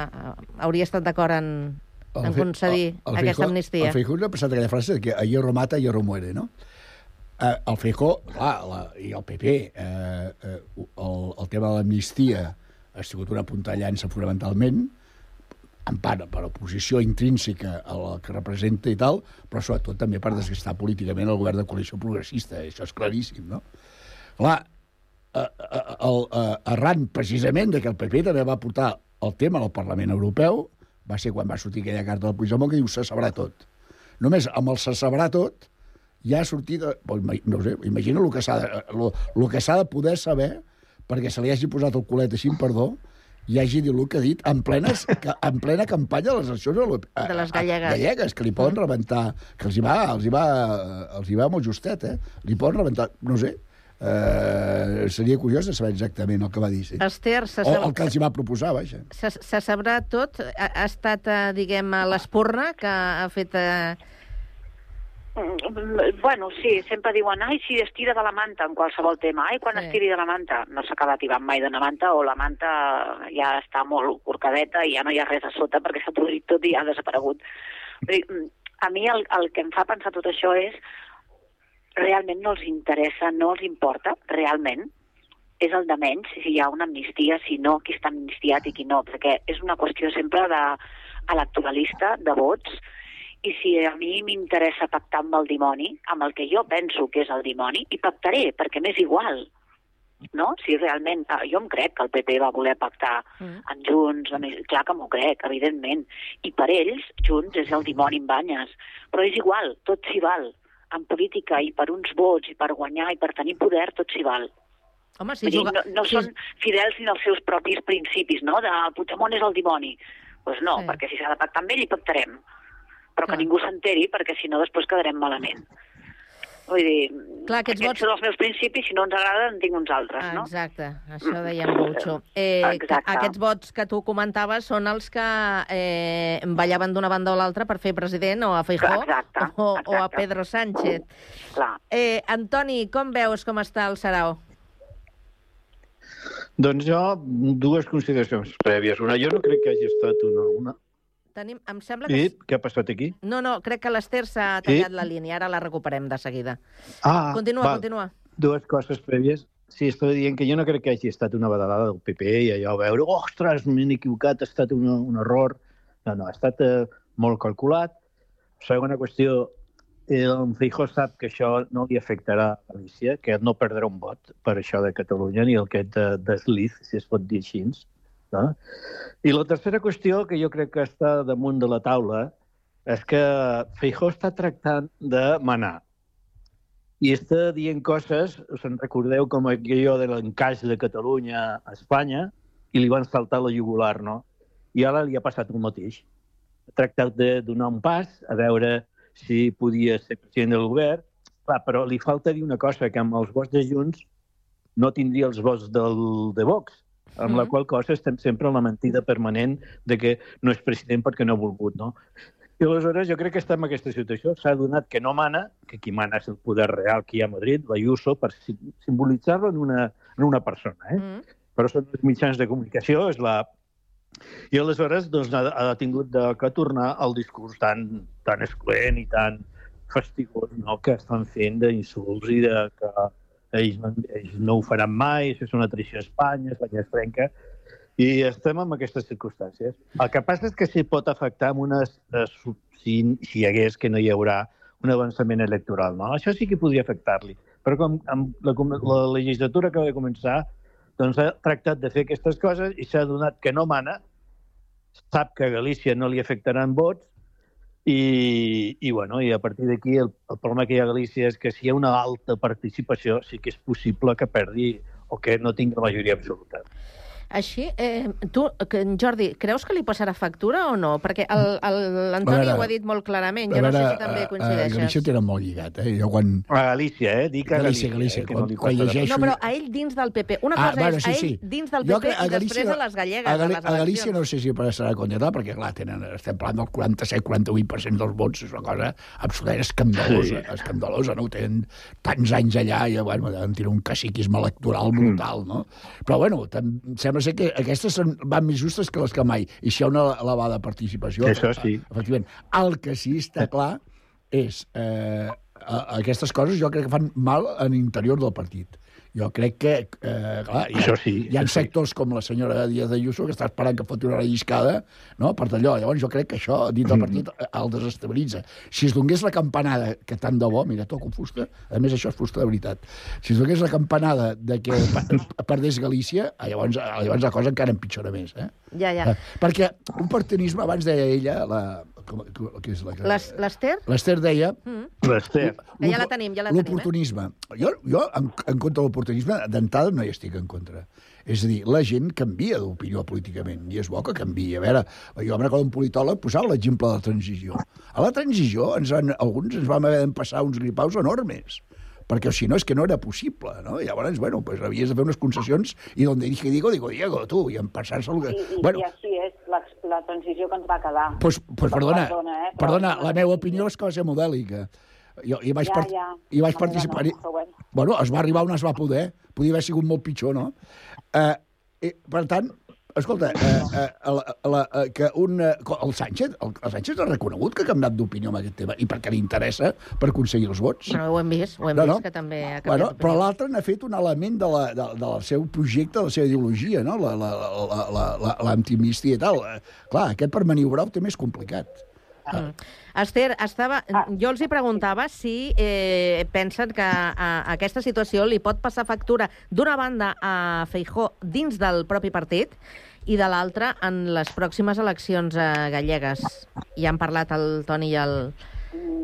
hauria estat d'acord en, en concedir aquesta amnistia? El Feijó ha passat aquella frase que a hierro mata, a hierro muere, no? Eh, el Feijó, clar, la, i el PP, eh, eh, el, el tema de l'amnistia ha sigut una puntallança fonamentalment, en part per oposició intrínseca a la que representa i tal, però sobretot també per desgastar políticament el govern de coalició progressista, això és claríssim, no? Clar, eh, eh, el, eh, arran precisament de que el PP també va portar el tema al Parlament Europeu, va ser quan va sortir aquella carta del Puigdemont que diu se sabrà tot. Només amb el se sabrà tot ja ha sortit... No sé, imagina el que s'ha de, lo, lo que s'ha de poder saber perquè se li hagi posat el culet així, perdó, i hagi dit el que ha dit en, plenes, en plena campanya de les eleccions europe- De les gallegues. gallegues, que li poden rebentar, que els hi va, els hi va, els hi va molt justet, eh? Li poden rebentar, no sé, eh, seria curiós de saber exactament el que va dir, sí. Esther, se, O sab... el que els hi va proposar, vaja. se, se sabrà tot? Ha, ha estat, eh, diguem, a l'espurna que ha fet... Eh... Mm, Bueno, sí, sempre diuen, ai, si es tira de la manta en qualsevol tema. Ai, quan Sí. es tiri de la manta. No s'acaba tirant mai de la manta o la manta ja està molt corcadeta i ja no hi ha res a sota perquè s'ha produït tot i ha desaparegut. Vull dir, mm, A mi el, el que em fa pensar tot això és realment no els interessa, no els importa, realment, és el de menys, si hi ha una amnistia, si no, qui està amnistiat i qui no, perquè és una qüestió sempre de electoralista, de vots, i si a mi m'interessa pactar amb el dimoni, amb el que jo penso que és el dimoni, i pactaré, perquè m'és igual, no? Si realment... ah, Jo em crec que el PP va voler pactar Mm. amb Junts, amb... clar que m'ho crec, evidentment. I per ells, Junts és el dimoni en banyes. Però és igual, tot s'hi val. En política i per uns vots i per guanyar i per tenir poder, tot s'hi val. Home, si juga- no, no si- són fidels ni als seus propis principis, no? De Puigdemont és el dimoni. Doncs pues no, Sí. perquè si s'ha de pactar amb ell, hi pactarem. Però Clar. que ningú s'enteri, perquè si no després quedarem malament. Vull dir, Clar, aquests aquests vots- són els meus principis, si no ens agrada en tinc uns altres, no? Exacte, això deia en Boucho. Eh, que Exacte. aquests vots que tu comentaves són els que eh, ballaven d'una banda o l'altra per fer president o a Feijó Exacte, o, o a exacte. Pedro Sánchez. Clar. Eh, Antoni, com veus com està el Sarau? Doncs jo, dues consideracions prèvies. Una, jo no crec que hagi estat una... una... Tenim, em sembla que... I què ha passat aquí? No, no, crec que l'Ester s'ha Sí? tallat la línia, ara la recuperem de seguida. Ah, continua, val. continua. Dues coses prèvies. Sí, estava dient que jo no crec que hagi estat una badalada del PP i allò veure, ostres, m'he equivocat, ha estat una, un error. No, no, ha estat eh, molt calculat. Segona qüestió, eh, en Feijó sap que això no li afectarà a Galícia, que no perdrà un vot per això de Catalunya, ni el que de, desliz, si es pot dir així. No? I la tercera qüestió, que jo crec que està damunt de la taula, és que Feijó està tractant de manar i està dient coses, us en recordeu com aquello de l'encaix de Catalunya a Espanya, i li van saltar la jugular, no? I ara li ha passat el mateix. Ha tractat de donar un pas, a veure si podia ser president del govern, Clar, però li falta dir una cosa, que amb els vots de Junts no tindria els vots del, de Vox, amb la Mhm. qual cosa estem sempre en la mentida permanent de que no és president perquè no ha volgut, no? I aleshores jo crec que estem en aquesta situació. S'ha donat que no mana, que qui mana és el poder real que hi ha a Madrid, la Ayuso, per sim- simbolitzar-lo en, una, en una persona. Eh? Mm. Però són els mitjans de comunicació, és la... I aleshores doncs, ha, ha tingut de, que tornar al discurs tan, tan excloent i tan fastigós no? que estan fent d'insults i de que ells, no- ells no ho faran mai, això és una traïció a Espanya, Espanya es trenca, i estem en aquestes circumstàncies. El que passa és que s'hi pot afectar amb unes, eh, si, si hi hagués que no hi haurà un avançament electoral. No? Això sí que podria afectar-li. Però com amb la, la legislatura que va començar, doncs ha tractat de fer aquestes coses i s'ha donat que no mana, sap que a Galícia no li afectaran vots, i, i, bueno, i a partir d'aquí el, el problema que hi ha a Galícia és que si hi ha una alta participació sí que és possible que perdi o que no tingui la majoria absoluta. Així, eh, tu, que, Jordi, creus que li passarà factura o no? Perquè l'Antoni A veure, ho ha dit molt clarament, A jo no sé veure, si també a- A coincideixes. Galícia ho tenen molt lligat, eh? Jo quan... A Galícia, eh? Dic a Galícia, Galícia, Galícia, eh, quan, quan passarà. llegeixo... No, però a ell dins del PP. Una Ah, cosa bueno, és sí, a ell sí. dins del Jo PP crec- a i després Galícia- a les gallegues, a, a, Gali les a Galícia no sé si passarà contra perquè clar, tenen, estem parlant del 47-48% dels vots, és una cosa absolutament escandalosa, Sí. escandalosa, no? Ho tenen tants anys allà i bueno, deuen tenir un caciquisme electoral brutal, no? Però bueno, sembla ser que aquestes són, van més justes que les que mai, i ha una elevada participació... Això sí. Efectivament. El que sí està clar és eh, aquestes coses jo crec que fan mal a l'interior del partit. Jo crec que, eh, clar, hi ha, Això sí, hi ha això sí. sectors com la senyora Díaz Ayuso que està esperant que foti una relliscada no, per d'allò. Llavors jo crec que això dins del partit eh, el desestabilitza. Si es donés la campanada, que tant de bo, mira, toco fusta, a més això és fusta de veritat, si es donés la campanada de que perdés Galícia, eh, llavors, eh, llavors la cosa encara empitjora més. Eh? Ja, ja. Eh, Perquè un partidisme, abans deia ella, la, com, com, què és la que... Les- L'Ester? L'Ester deia... Mm. L'Ester. Que ja la tenim, ja la tenim, eh? L'oportunisme. Jo, jo en, en contra de l'oportunisme, d'entrada no hi estic en contra. És a dir, la gent canvia d'opinió políticament, i és bo que canvia. A veure, jo em recordo un politòleg posava l'exemple de la transició. A la transició, ens van, alguns ens vam haver d'empassar uns gripaus enormes perquè si no és que no era possible, no? I llavors, bueno, pues havies de fer unes concessions i donde dije digo, digo Diego, tu, i empassar-se el que... I, i, Bueno, I així és la, la transició que ens va quedar. pues, pues perdona, Perdona, eh, però- perdona, la meva opinió és que va ser modèlica. Jo hi vaig, Ja, part... ja. hi vaig meva participar... no, però bueno. Bueno, es va arribar on es va poder. Podia haver sigut molt pitjor, no? Eh, eh, per tant, escolta, eh, eh, la, la, eh, que un, eh, el Sánchez, el, el Sánchez ha reconegut que ha canviat d'opinió amb aquest tema i perquè li interessa per aconseguir els vots. Però ho hem vist, ho hem No, vist, no. que també ha canviat Bueno, però l'altre n'ha fet un element de la, de, de la seu projecte, de la seva ideologia, no? La- la- la- la- la- la- i tal. Eh, clar, aquest per maniobrar ho té més complicat. Mm. Esther, estava, jo els hi preguntava si eh, pensen que a, aquesta situació li pot passar factura d'una banda a Feijó dins del propi partit i de l'altra en les pròximes eleccions eh, gallegues. Ja han parlat el Toni i el...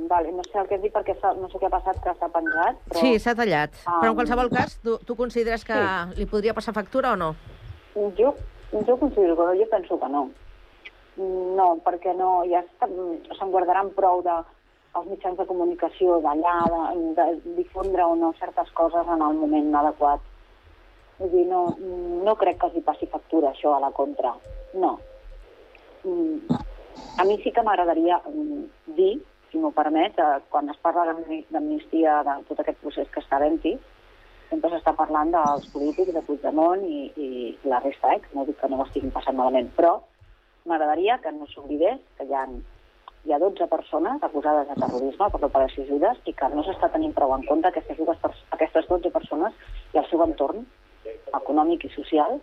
vale, no sé el que has dit perquè no sé què ha passat, que s'ha penjat, però... Sí, s'ha tallat. Però en Um, qualsevol cas, tu, tu consideres que li podria passar factura o no? Jo, jo considero que no, jo penso que no. No, perquè no, ja se'n guardaran prou de els mitjans de comunicació d'allà, de, de difondre o no certes coses en el moment adequat. Vull dir, no, no crec que els hi passi factura això a la contra. No. Mm, A mi sí que m'agradaria mm, dir, si m'ho permet, eh, quan es parla d'amni- d'amnistia de tot aquest procés que està havent-hi, sempre s'està parlant dels polítics, de Puigdemont i, i la resta, eh? no dic que no ho estiguin passant malament, però m'agradaria que no s'oblidés que hi ha, hi ha 12 persones acusades de terrorisme per l'operació Judes i que no s'està tenint prou en compte aquestes, dues, aquestes 12 persones i el seu entorn econòmic i social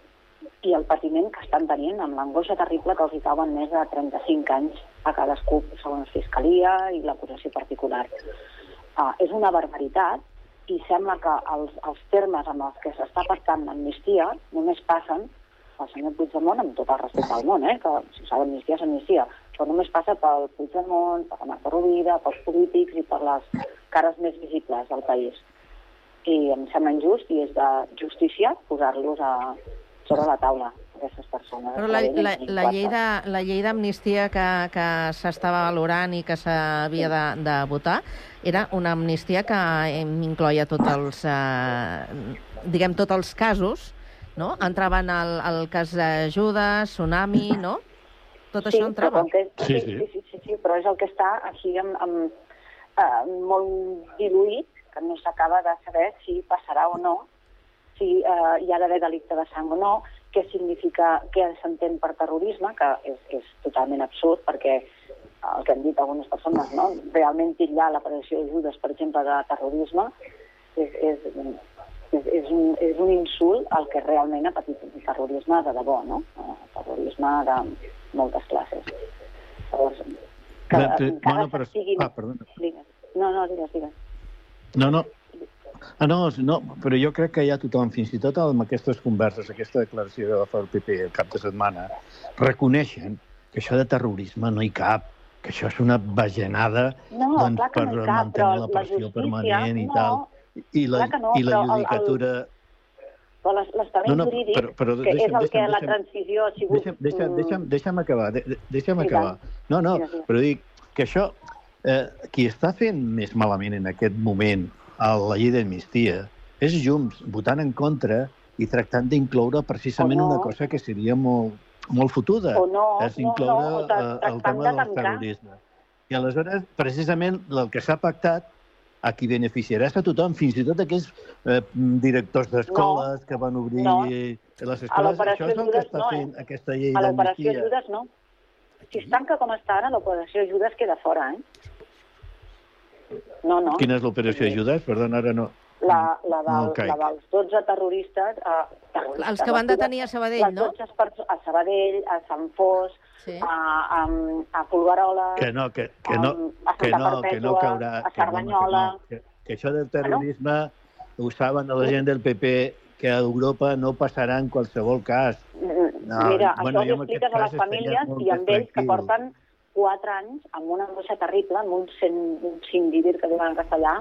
i el patiment que estan tenint amb l'angoixa terrible que els hi cauen més de 35 anys a cadascú, segons Fiscalia i l'acusació particular. Uh, és una barbaritat i sembla que els, els termes amb els que s'està pactant l'amnistia només passen el senyor Puigdemont, amb tot el respecte al món, eh, que si s'ha d'amnistia, s'amnistia, però només passa pel Puigdemont, per la Marta Rovira, pels polítics i per les cares més visibles del país. I em sembla injust i és de justícia posar-los a, sobre la taula, aquestes persones. Però la, la, la llei de- la llei d'amnistia que, que s'estava valorant i que s'havia de, de votar era una amnistia que incloia tots els, eh, diguem, tots els casos, no? Entraven el, el cas de Judas, Tsunami, no? Tot això però entrava. que, sí, sí, sí, sí, sí, però és el que està així amb, amb, eh, molt diluït, que no s'acaba de saber si passarà o no, si eh, hi ha d'haver delicte de sang o no, què significa, què s'entén per terrorisme, que és, és totalment absurd, perquè el que han dit algunes persones, no? realment titllar l'aparició de Judes, per exemple, de terrorisme, és, és, és, és, un, és un insult al que realment ha patit el terrorisme de debò, no? Eh, terrorisme de moltes classes. Llavors, que No, però- encara no, però- s'estiguin... ah, perdona. Digues. No, no, digues, digues. No, no. Ah, no, no, però jo crec que ja tothom, fins i tot amb aquestes converses, aquesta declaració que va fer el PP el cap de setmana, reconeixen que això de terrorisme no hi cap, que això és una bajanada No, doncs, que per no cap, mantenir la pressió justícia, permanent i no, tal. I la, no, i la però el- el- judicatura... Però l'estament No, no, jurídic, però- però que deixa'm- és el que deixa'm- la transició ha sigut... Deixa'm, deixa'm, deixa'm, deixa'm acabar, de, de- deixa'm I acabar. No, no, Digues, digues. però dic que això, eh, qui està fent més malament en aquest moment a la llei d'amnistia és Junts, votant en contra i tractant d'incloure precisament O no. una cosa que seria molt, molt fotuda, O no, és no, incloure no, o tra- eh, el tema de del terrorisme. I aleshores, precisament, el que s'ha pactat a qui beneficiarà és a tothom, fins i tot aquells eh, directors d'escoles que van obrir no. les A escoles. l'operació Això és el que està no, eh? fent aquesta llei A l'operació d'amnistia. Judes no. Si es tanca com està ara, l'operació Judes queda fora, eh? No, no. Quina és l'operació Judes? Perdona, ara no. La, la, No del, caic. la dels 12 terroristes... Eh, terroristes Els que van detenir a Sabadell, les no? 12 perso- a Sabadell, a Sant Fos, Sí. a, a, a Folguerola... Que no, que, que no, a que Santa no, que no Perpètua, caurà... a que no, Cerdanyola. Que, no, que, que això del terrorisme ho saben a la gent del PP que a Europa no passarà en qualsevol cas. No, Mira, bueno, això ho expliques a les famílies i amb ells que porten 4 anys amb una angoixa terrible, amb un, cent, un sindidir que diuen en castellà,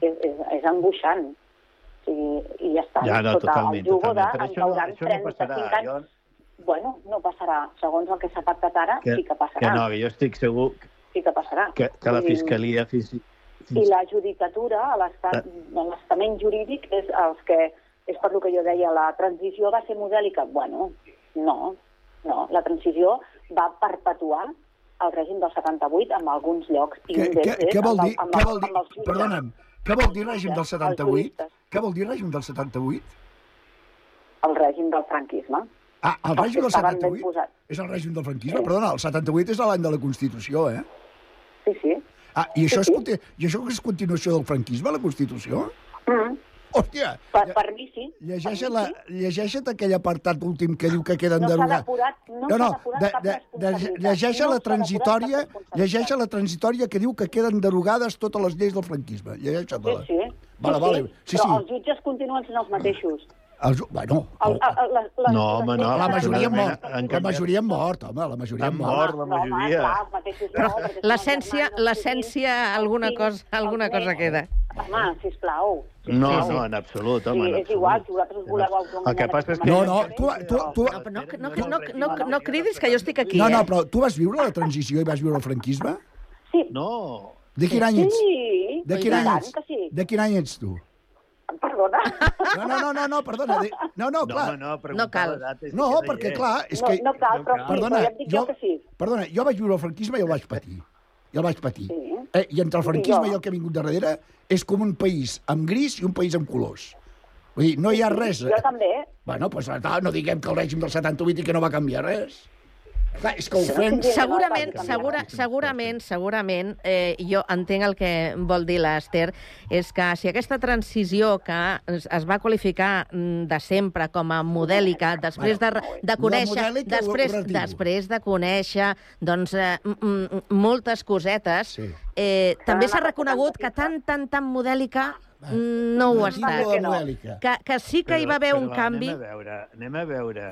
és, és, és angoixant. O sigui, I ja està. Ja, no, sota totalment, el jugo totalment. de Però en això no- cauran no 35 passarà. anys. Jo- Bueno, no passarà. Segons el que s'ha pactat ara, Que, sí que que passarà. no, que jo estic segur Sí que passarà. que, que la I- Fiscalia... Fins, i- I la judicatura, a l'estat- Ah. l'estament jurídic, és els que és per lo que jo deia, la transició va ser modèlica. Bueno, no, no. La transició va perpetuar el règim del 78 en alguns llocs. I Què, un d'ells què, vol amb dir? el- amb Què vol dir? amb els. Perdona'm, què vol dir règim del Els 78? juristes. Què vol dir règim del 78? El règim del franquisme. Ah, el règim del estaven ben 78? posats. És el règim del franquisme? Sí. Perdona, el 78 és l'any de la Constitució, eh? Sí, sí. Ah, i això, Sí, és, i això és continuació del franquisme, la Constitució? Mm. Hòstia! Per, per mi sí. Llegeixa't, la, llegeixa't aquell apartat últim que diu que queden No derogats. depurat, no, no, no, de, de, de, llegeix No la transitòria, llegeix la transitòria que diu que queden derogades totes les lleis del franquisme. Llegeix-te-la. Sí, sí. Vale, sí, vale. sí. Sí, Però sí. els jutges continuen sent els mateixos. Els, bueno, El, el, el, les, les, No, home, no. la majoria han mort. La majoria han mort, home, la majoria han Han mort. mort, la majoria. L'essència, l'essència, alguna cosa, alguna cosa queda. Home, sisplau. No, no, en absolut, Sí, home, en és igual, si vosaltres voleu autonomitzar... El que passa és que... No, no, tu, tu, tu, No, no, no, no, no, no cridis, que jo estic aquí, no, no, eh? però tu vas viure la transició i vas viure el franquisme? Sí. No. De quin any ets? Sí, De quin any ets? sí. De quin any ets tu? Perdona. No, no, no, no, no perdona. De... No, no, clar. home, no, No cal. No, perquè, clar, és no, que... no cal, però sí, Perdona, però ja et dic jo, jo- que sí. Perdona, jo vaig viure el franquisme i el vaig patir. I el vaig patir. Sí. Eh, I entre el franquisme I i, jo. el que ha vingut darrere és com un país amb gris i un país amb colors. Vull dir, no hi ha res... Jo també. Bueno, doncs no, no diguem que el règim del 78 i que no va canviar res. Clar, és que ofens... Segurament, segura, segurament, segurament, eh, jo entenc el que vol dir l'Ester, és que si aquesta transició que es, es va qualificar mm, de sempre com a modèlica, després de, de conèixer, modèlica ho- després, ho després de conèixer doncs, eh, moltes cosetes, Sí. eh, també s'ha reconegut que tan, tan, tan modèlica no ho ha estat. modèlica. Que, que sí que hi va haver un canvi. Anem a veure, anem a veure,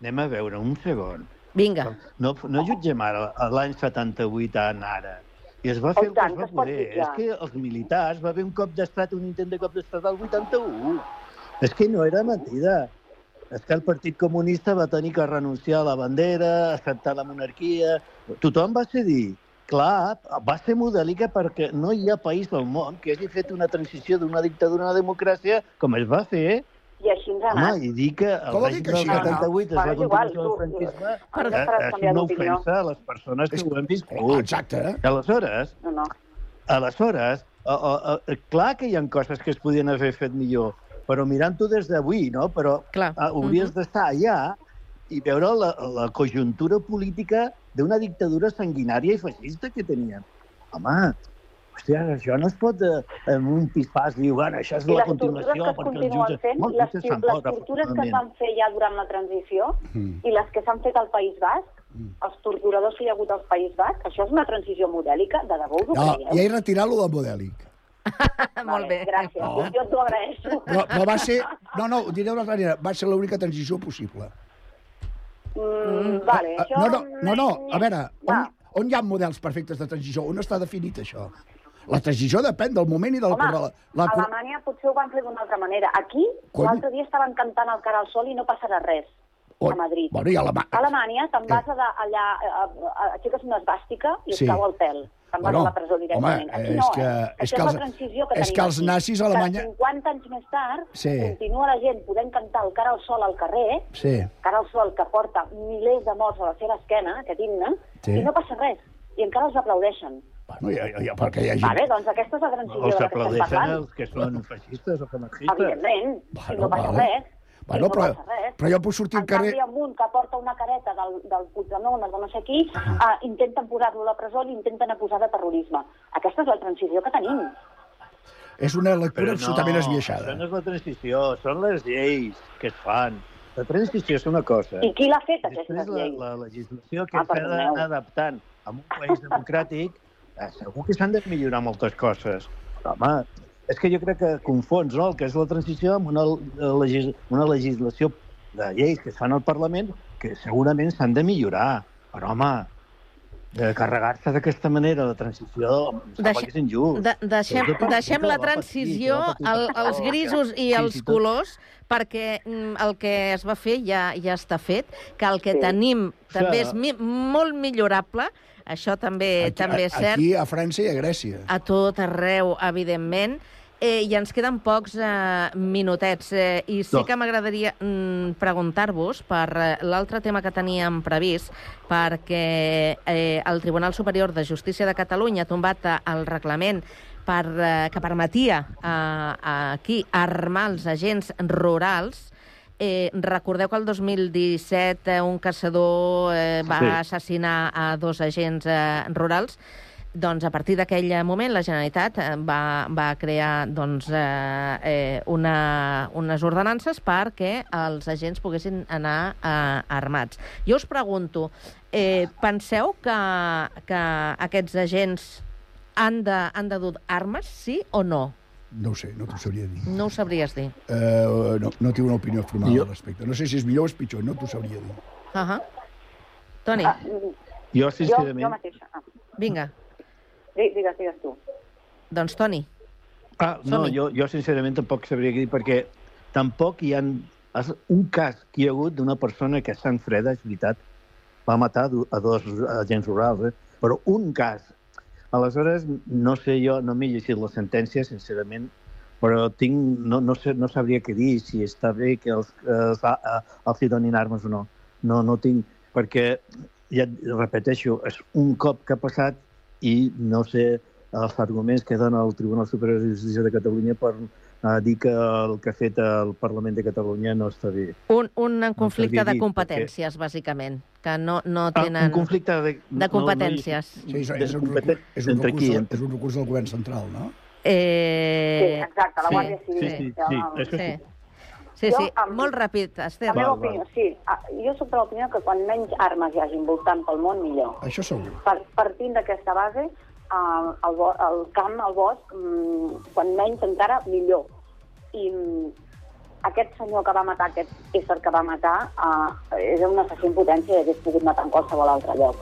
anem a veure un segon. Vinga. No, no jutgem ara l'any 78 en ara. I es va fer Oh, el que tant, es que va es poder. jutjar. És que els militars, va haver un cop d'estat, un intent de cop d'estat al 81. És que no era mentida. És que el Partit Comunista va tenir que renunciar a la bandera, acceptar la monarquia... Tothom va cedir. Clar, va ser modèlica perquè no hi ha país del món que hagi fet una transició d'una dictadura a una democràcia com es va fer. I així ens ha Home, anat. i dir que el Com règim que del així ha anat? 78 és Bueno, la és igual, continuació del franquisme, Ara eh, una d'opinió. ofensa a les persones que ho hem viscut. Exacte. I aleshores, No, no. aleshores, a, a, a, clar que hi ha coses que es podien haver fet millor, però mirant-ho des d'avui, no? Però Clar. a, hauries Mhm. d'estar allà i veure la, la conjuntura política d'una dictadura sanguinària i feixista que tenien. Home, hòstia, això no es pot eh, en un pispàs dir, bueno, això és I la les tortures continuació que es perquè els continuen jutges... fent, Molts les, jutges les tortures que es van fer ja durant la transició Mm. i les que s'han fet al País Basc, els torturadors que hi ha hagut al País Basc, això és una transició modèlica? De debò us ho No, creieu? ja he retirat lo del modèlic. Molt bé. Gràcies, No. jo t'ho agraeixo. Però, però va ser... No, no, ho diré d'una altra manera. Va ser l'única transició possible. Mm, vale, Ah, això... No, no, no, no. A veure, on, on hi ha models perfectes de transició? On està definit això? La transició depèn del moment i del... Home, la, la, a Alemanya potser ho van fer d'una altra manera. Aquí, l'altre dia estaven cantant el cara al sol i no passarà res on, a Madrid. Bueno, i a la... A Alemanya te'n vas a, allà, aixeques una esbàstica i Sí. et cau el pèl. Te'n vas Bueno, a la presó directament. home, Aquí és no, que- eh? és que és els- la transició que és que els nazis a Alemanya- Que 50 anys més tard Sí. continua la gent podent cantar el cara al sol al carrer, Sí. cara al sol que porta milers de morts a la seva esquena, aquest himne, Sí. i no passa res. I encara els aplaudeixen. Bueno, ja, ja, perquè hi ha gent... Vale, doncs aquesta és la transició de la que estem parlant. els que són feixistes o fanatistes. Evidentment, i no passa vale. res. Bueno, no però, però jo puc sortir al En carrer... canvi, amb un que porta una careta del, del Puigdemont o de no sé qui, uh, intenten posar-lo a la presó i l'intenten acusar de terrorisme. Aquesta és la transició que tenim. És una lectura Però absolutament no, esbiaixada. Això no és la transició, són les lleis que es fan. La transició és una cosa. I qui l'ha fet, Després aquestes la, lleis? la legislació que Ah, s'ha d'anar adaptant a un país democràtic, eh, segur que s'han de millorar moltes coses. Però, home, és que jo crec que confons no, el que és la transició amb una, eh, legis, una legislació de lleis que es fan al Parlament que segurament s'han de millorar. Però, home, de carregar-se d'aquesta manera la transició Deixe- que és injust. De, deixem, per deixem la transició, el, això. grisos i els i tot- colors, perquè mm, el que es va fer ja ja està fet, que el que Sí. tenim també és mi molt millorable, això també, també és cert, Aquí, a França i a Grècia. a tot arreu, evidentment, eh, i ens queden pocs eh, minutets. Eh, I sí No. que m'agradaria mm, preguntar-vos per eh, l'altre tema que teníem previst, perquè eh, el Tribunal Superior de Justícia de Catalunya ha tombat eh, el reglament per, eh, que permetia eh, aquí armar els agents rurals Eh, recordeu que el 2017 eh, un caçador eh, va Sí. assassinar a dos agents eh, rurals. Doncs a partir d'aquell moment la Generalitat eh, va, va crear doncs, eh, eh, una, unes ordenances perquè els agents poguessin anar eh, armats. Jo us pregunto, eh, penseu que, que aquests agents han de, han de dur armes, sí o no? No ho sé, no t'ho sabria dir. No ho sabries dir. Uh, no, no tinc una opinió formada Jo- al respecte. No sé si és millor o és pitjor, no t'ho sabria dir. Uh -huh. Toni, Jo, Jo, jo sincerament... mateixa. Ah, vinga. di- digues, digues tu. Doncs Toni. Ah, no, jo, jo sincerament tampoc sabria què dir, perquè tampoc hi ha un cas que hi ha hagut d'una persona que a Sant Freda, és veritat, va matar a dos agents rurals, eh? però un cas. Aleshores, no sé jo, no m'he llegit la sentència, sincerament, però tinc, no, no, sé, no sabria què dir, si està bé que els, els, eh, els hi donin armes o no. No, no tinc, perquè, ja et repeteixo, és un cop que ha passat i no sé els arguments que dona el Tribunal Superior de Justícia de Catalunya per eh, dir que el que ha fet el Parlament de Catalunya no està bé. Un, un conflicte sabria de competències, bàsicament, que no, no Ah, tenen... un conflicte de... de competències. Sí, és, és, un, competen- recurs, és, un recurs, del- és un recurs del govern central, no? Eh... Sí, exacte, la sí, Guàrdia Civil. sí, sí, sí, això Sí, sí. sí, Jo, sí. amb- molt ràpid, Esther. La meva Val, val. opinió, sí. Ah, Jo soc de l'opinió que quan menys armes hi hagin voltant pel món, millor. Això segur. Per, partint d'aquesta base, eh, el, bo, el camp, el bosc, mm, quan menys encara, millor. I aquest senyor que va matar, aquest ésser que va matar, eh, era un assassí en potència i hagués pogut matar en qualsevol altre lloc.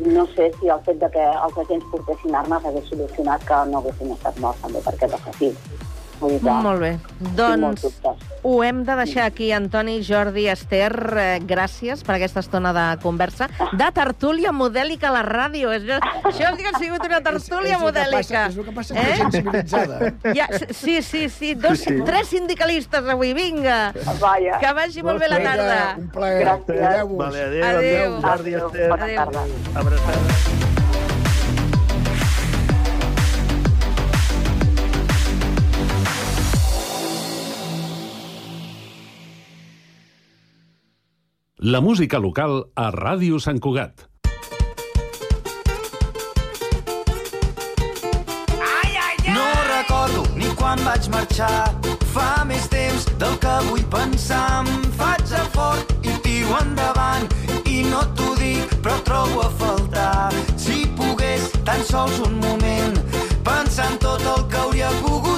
No sé si el fet de que els agents portessin armes hagués solucionat que no haguessin estat morts també per aquest assassí. Vull dir Molt bé. Doncs ho hem de deixar aquí, Antoni, Jordi, Esther. Eh, gràcies per aquesta estona de conversa. De tertúlia modèlica a la ràdio. Això, això sí que ha sigut una tertúlia és que modèlica. passa- és el que passa amb la gent civilitzada. Ja, sí, sí, sí. Dos, Sí, sí. Tres sindicalistes avui, vinga. Vaja. Que vagi molt bé la Vinga, tarda. Un plaer. Gràcies. Cuideu-vos. Vale, adéu, Adéu. adéu, Jordi, Adéu, Esther. bona Adéu. tarda. Abraçada. La música local a Ràdio Sant Cugat. No recordo ni quan vaig marxar. Fa més temps del que vull pensar. Em faig el fort i tiro endavant. I no t'ho dic, però trobo a faltar. Si pogués tan sols un moment pensar en tot el que hauria pogut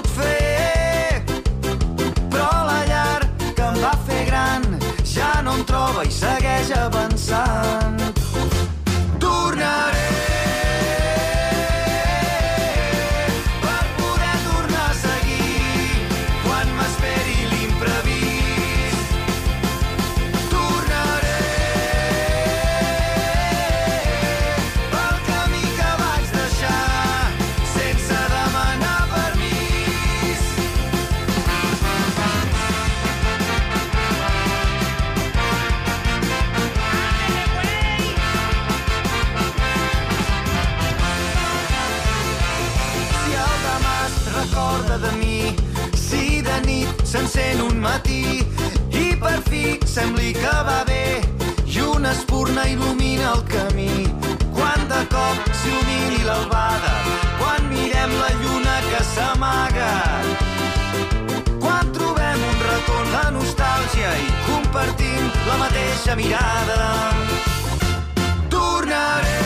em troba i segueix avançant. Sembli que va bé i una espurna il·lumina el camí. Quan de cop s'il·lumini l'albada, quan mirem la lluna que s'amaga, quan trobem un retorn de nostàlgia i compartim la mateixa mirada. Tornaré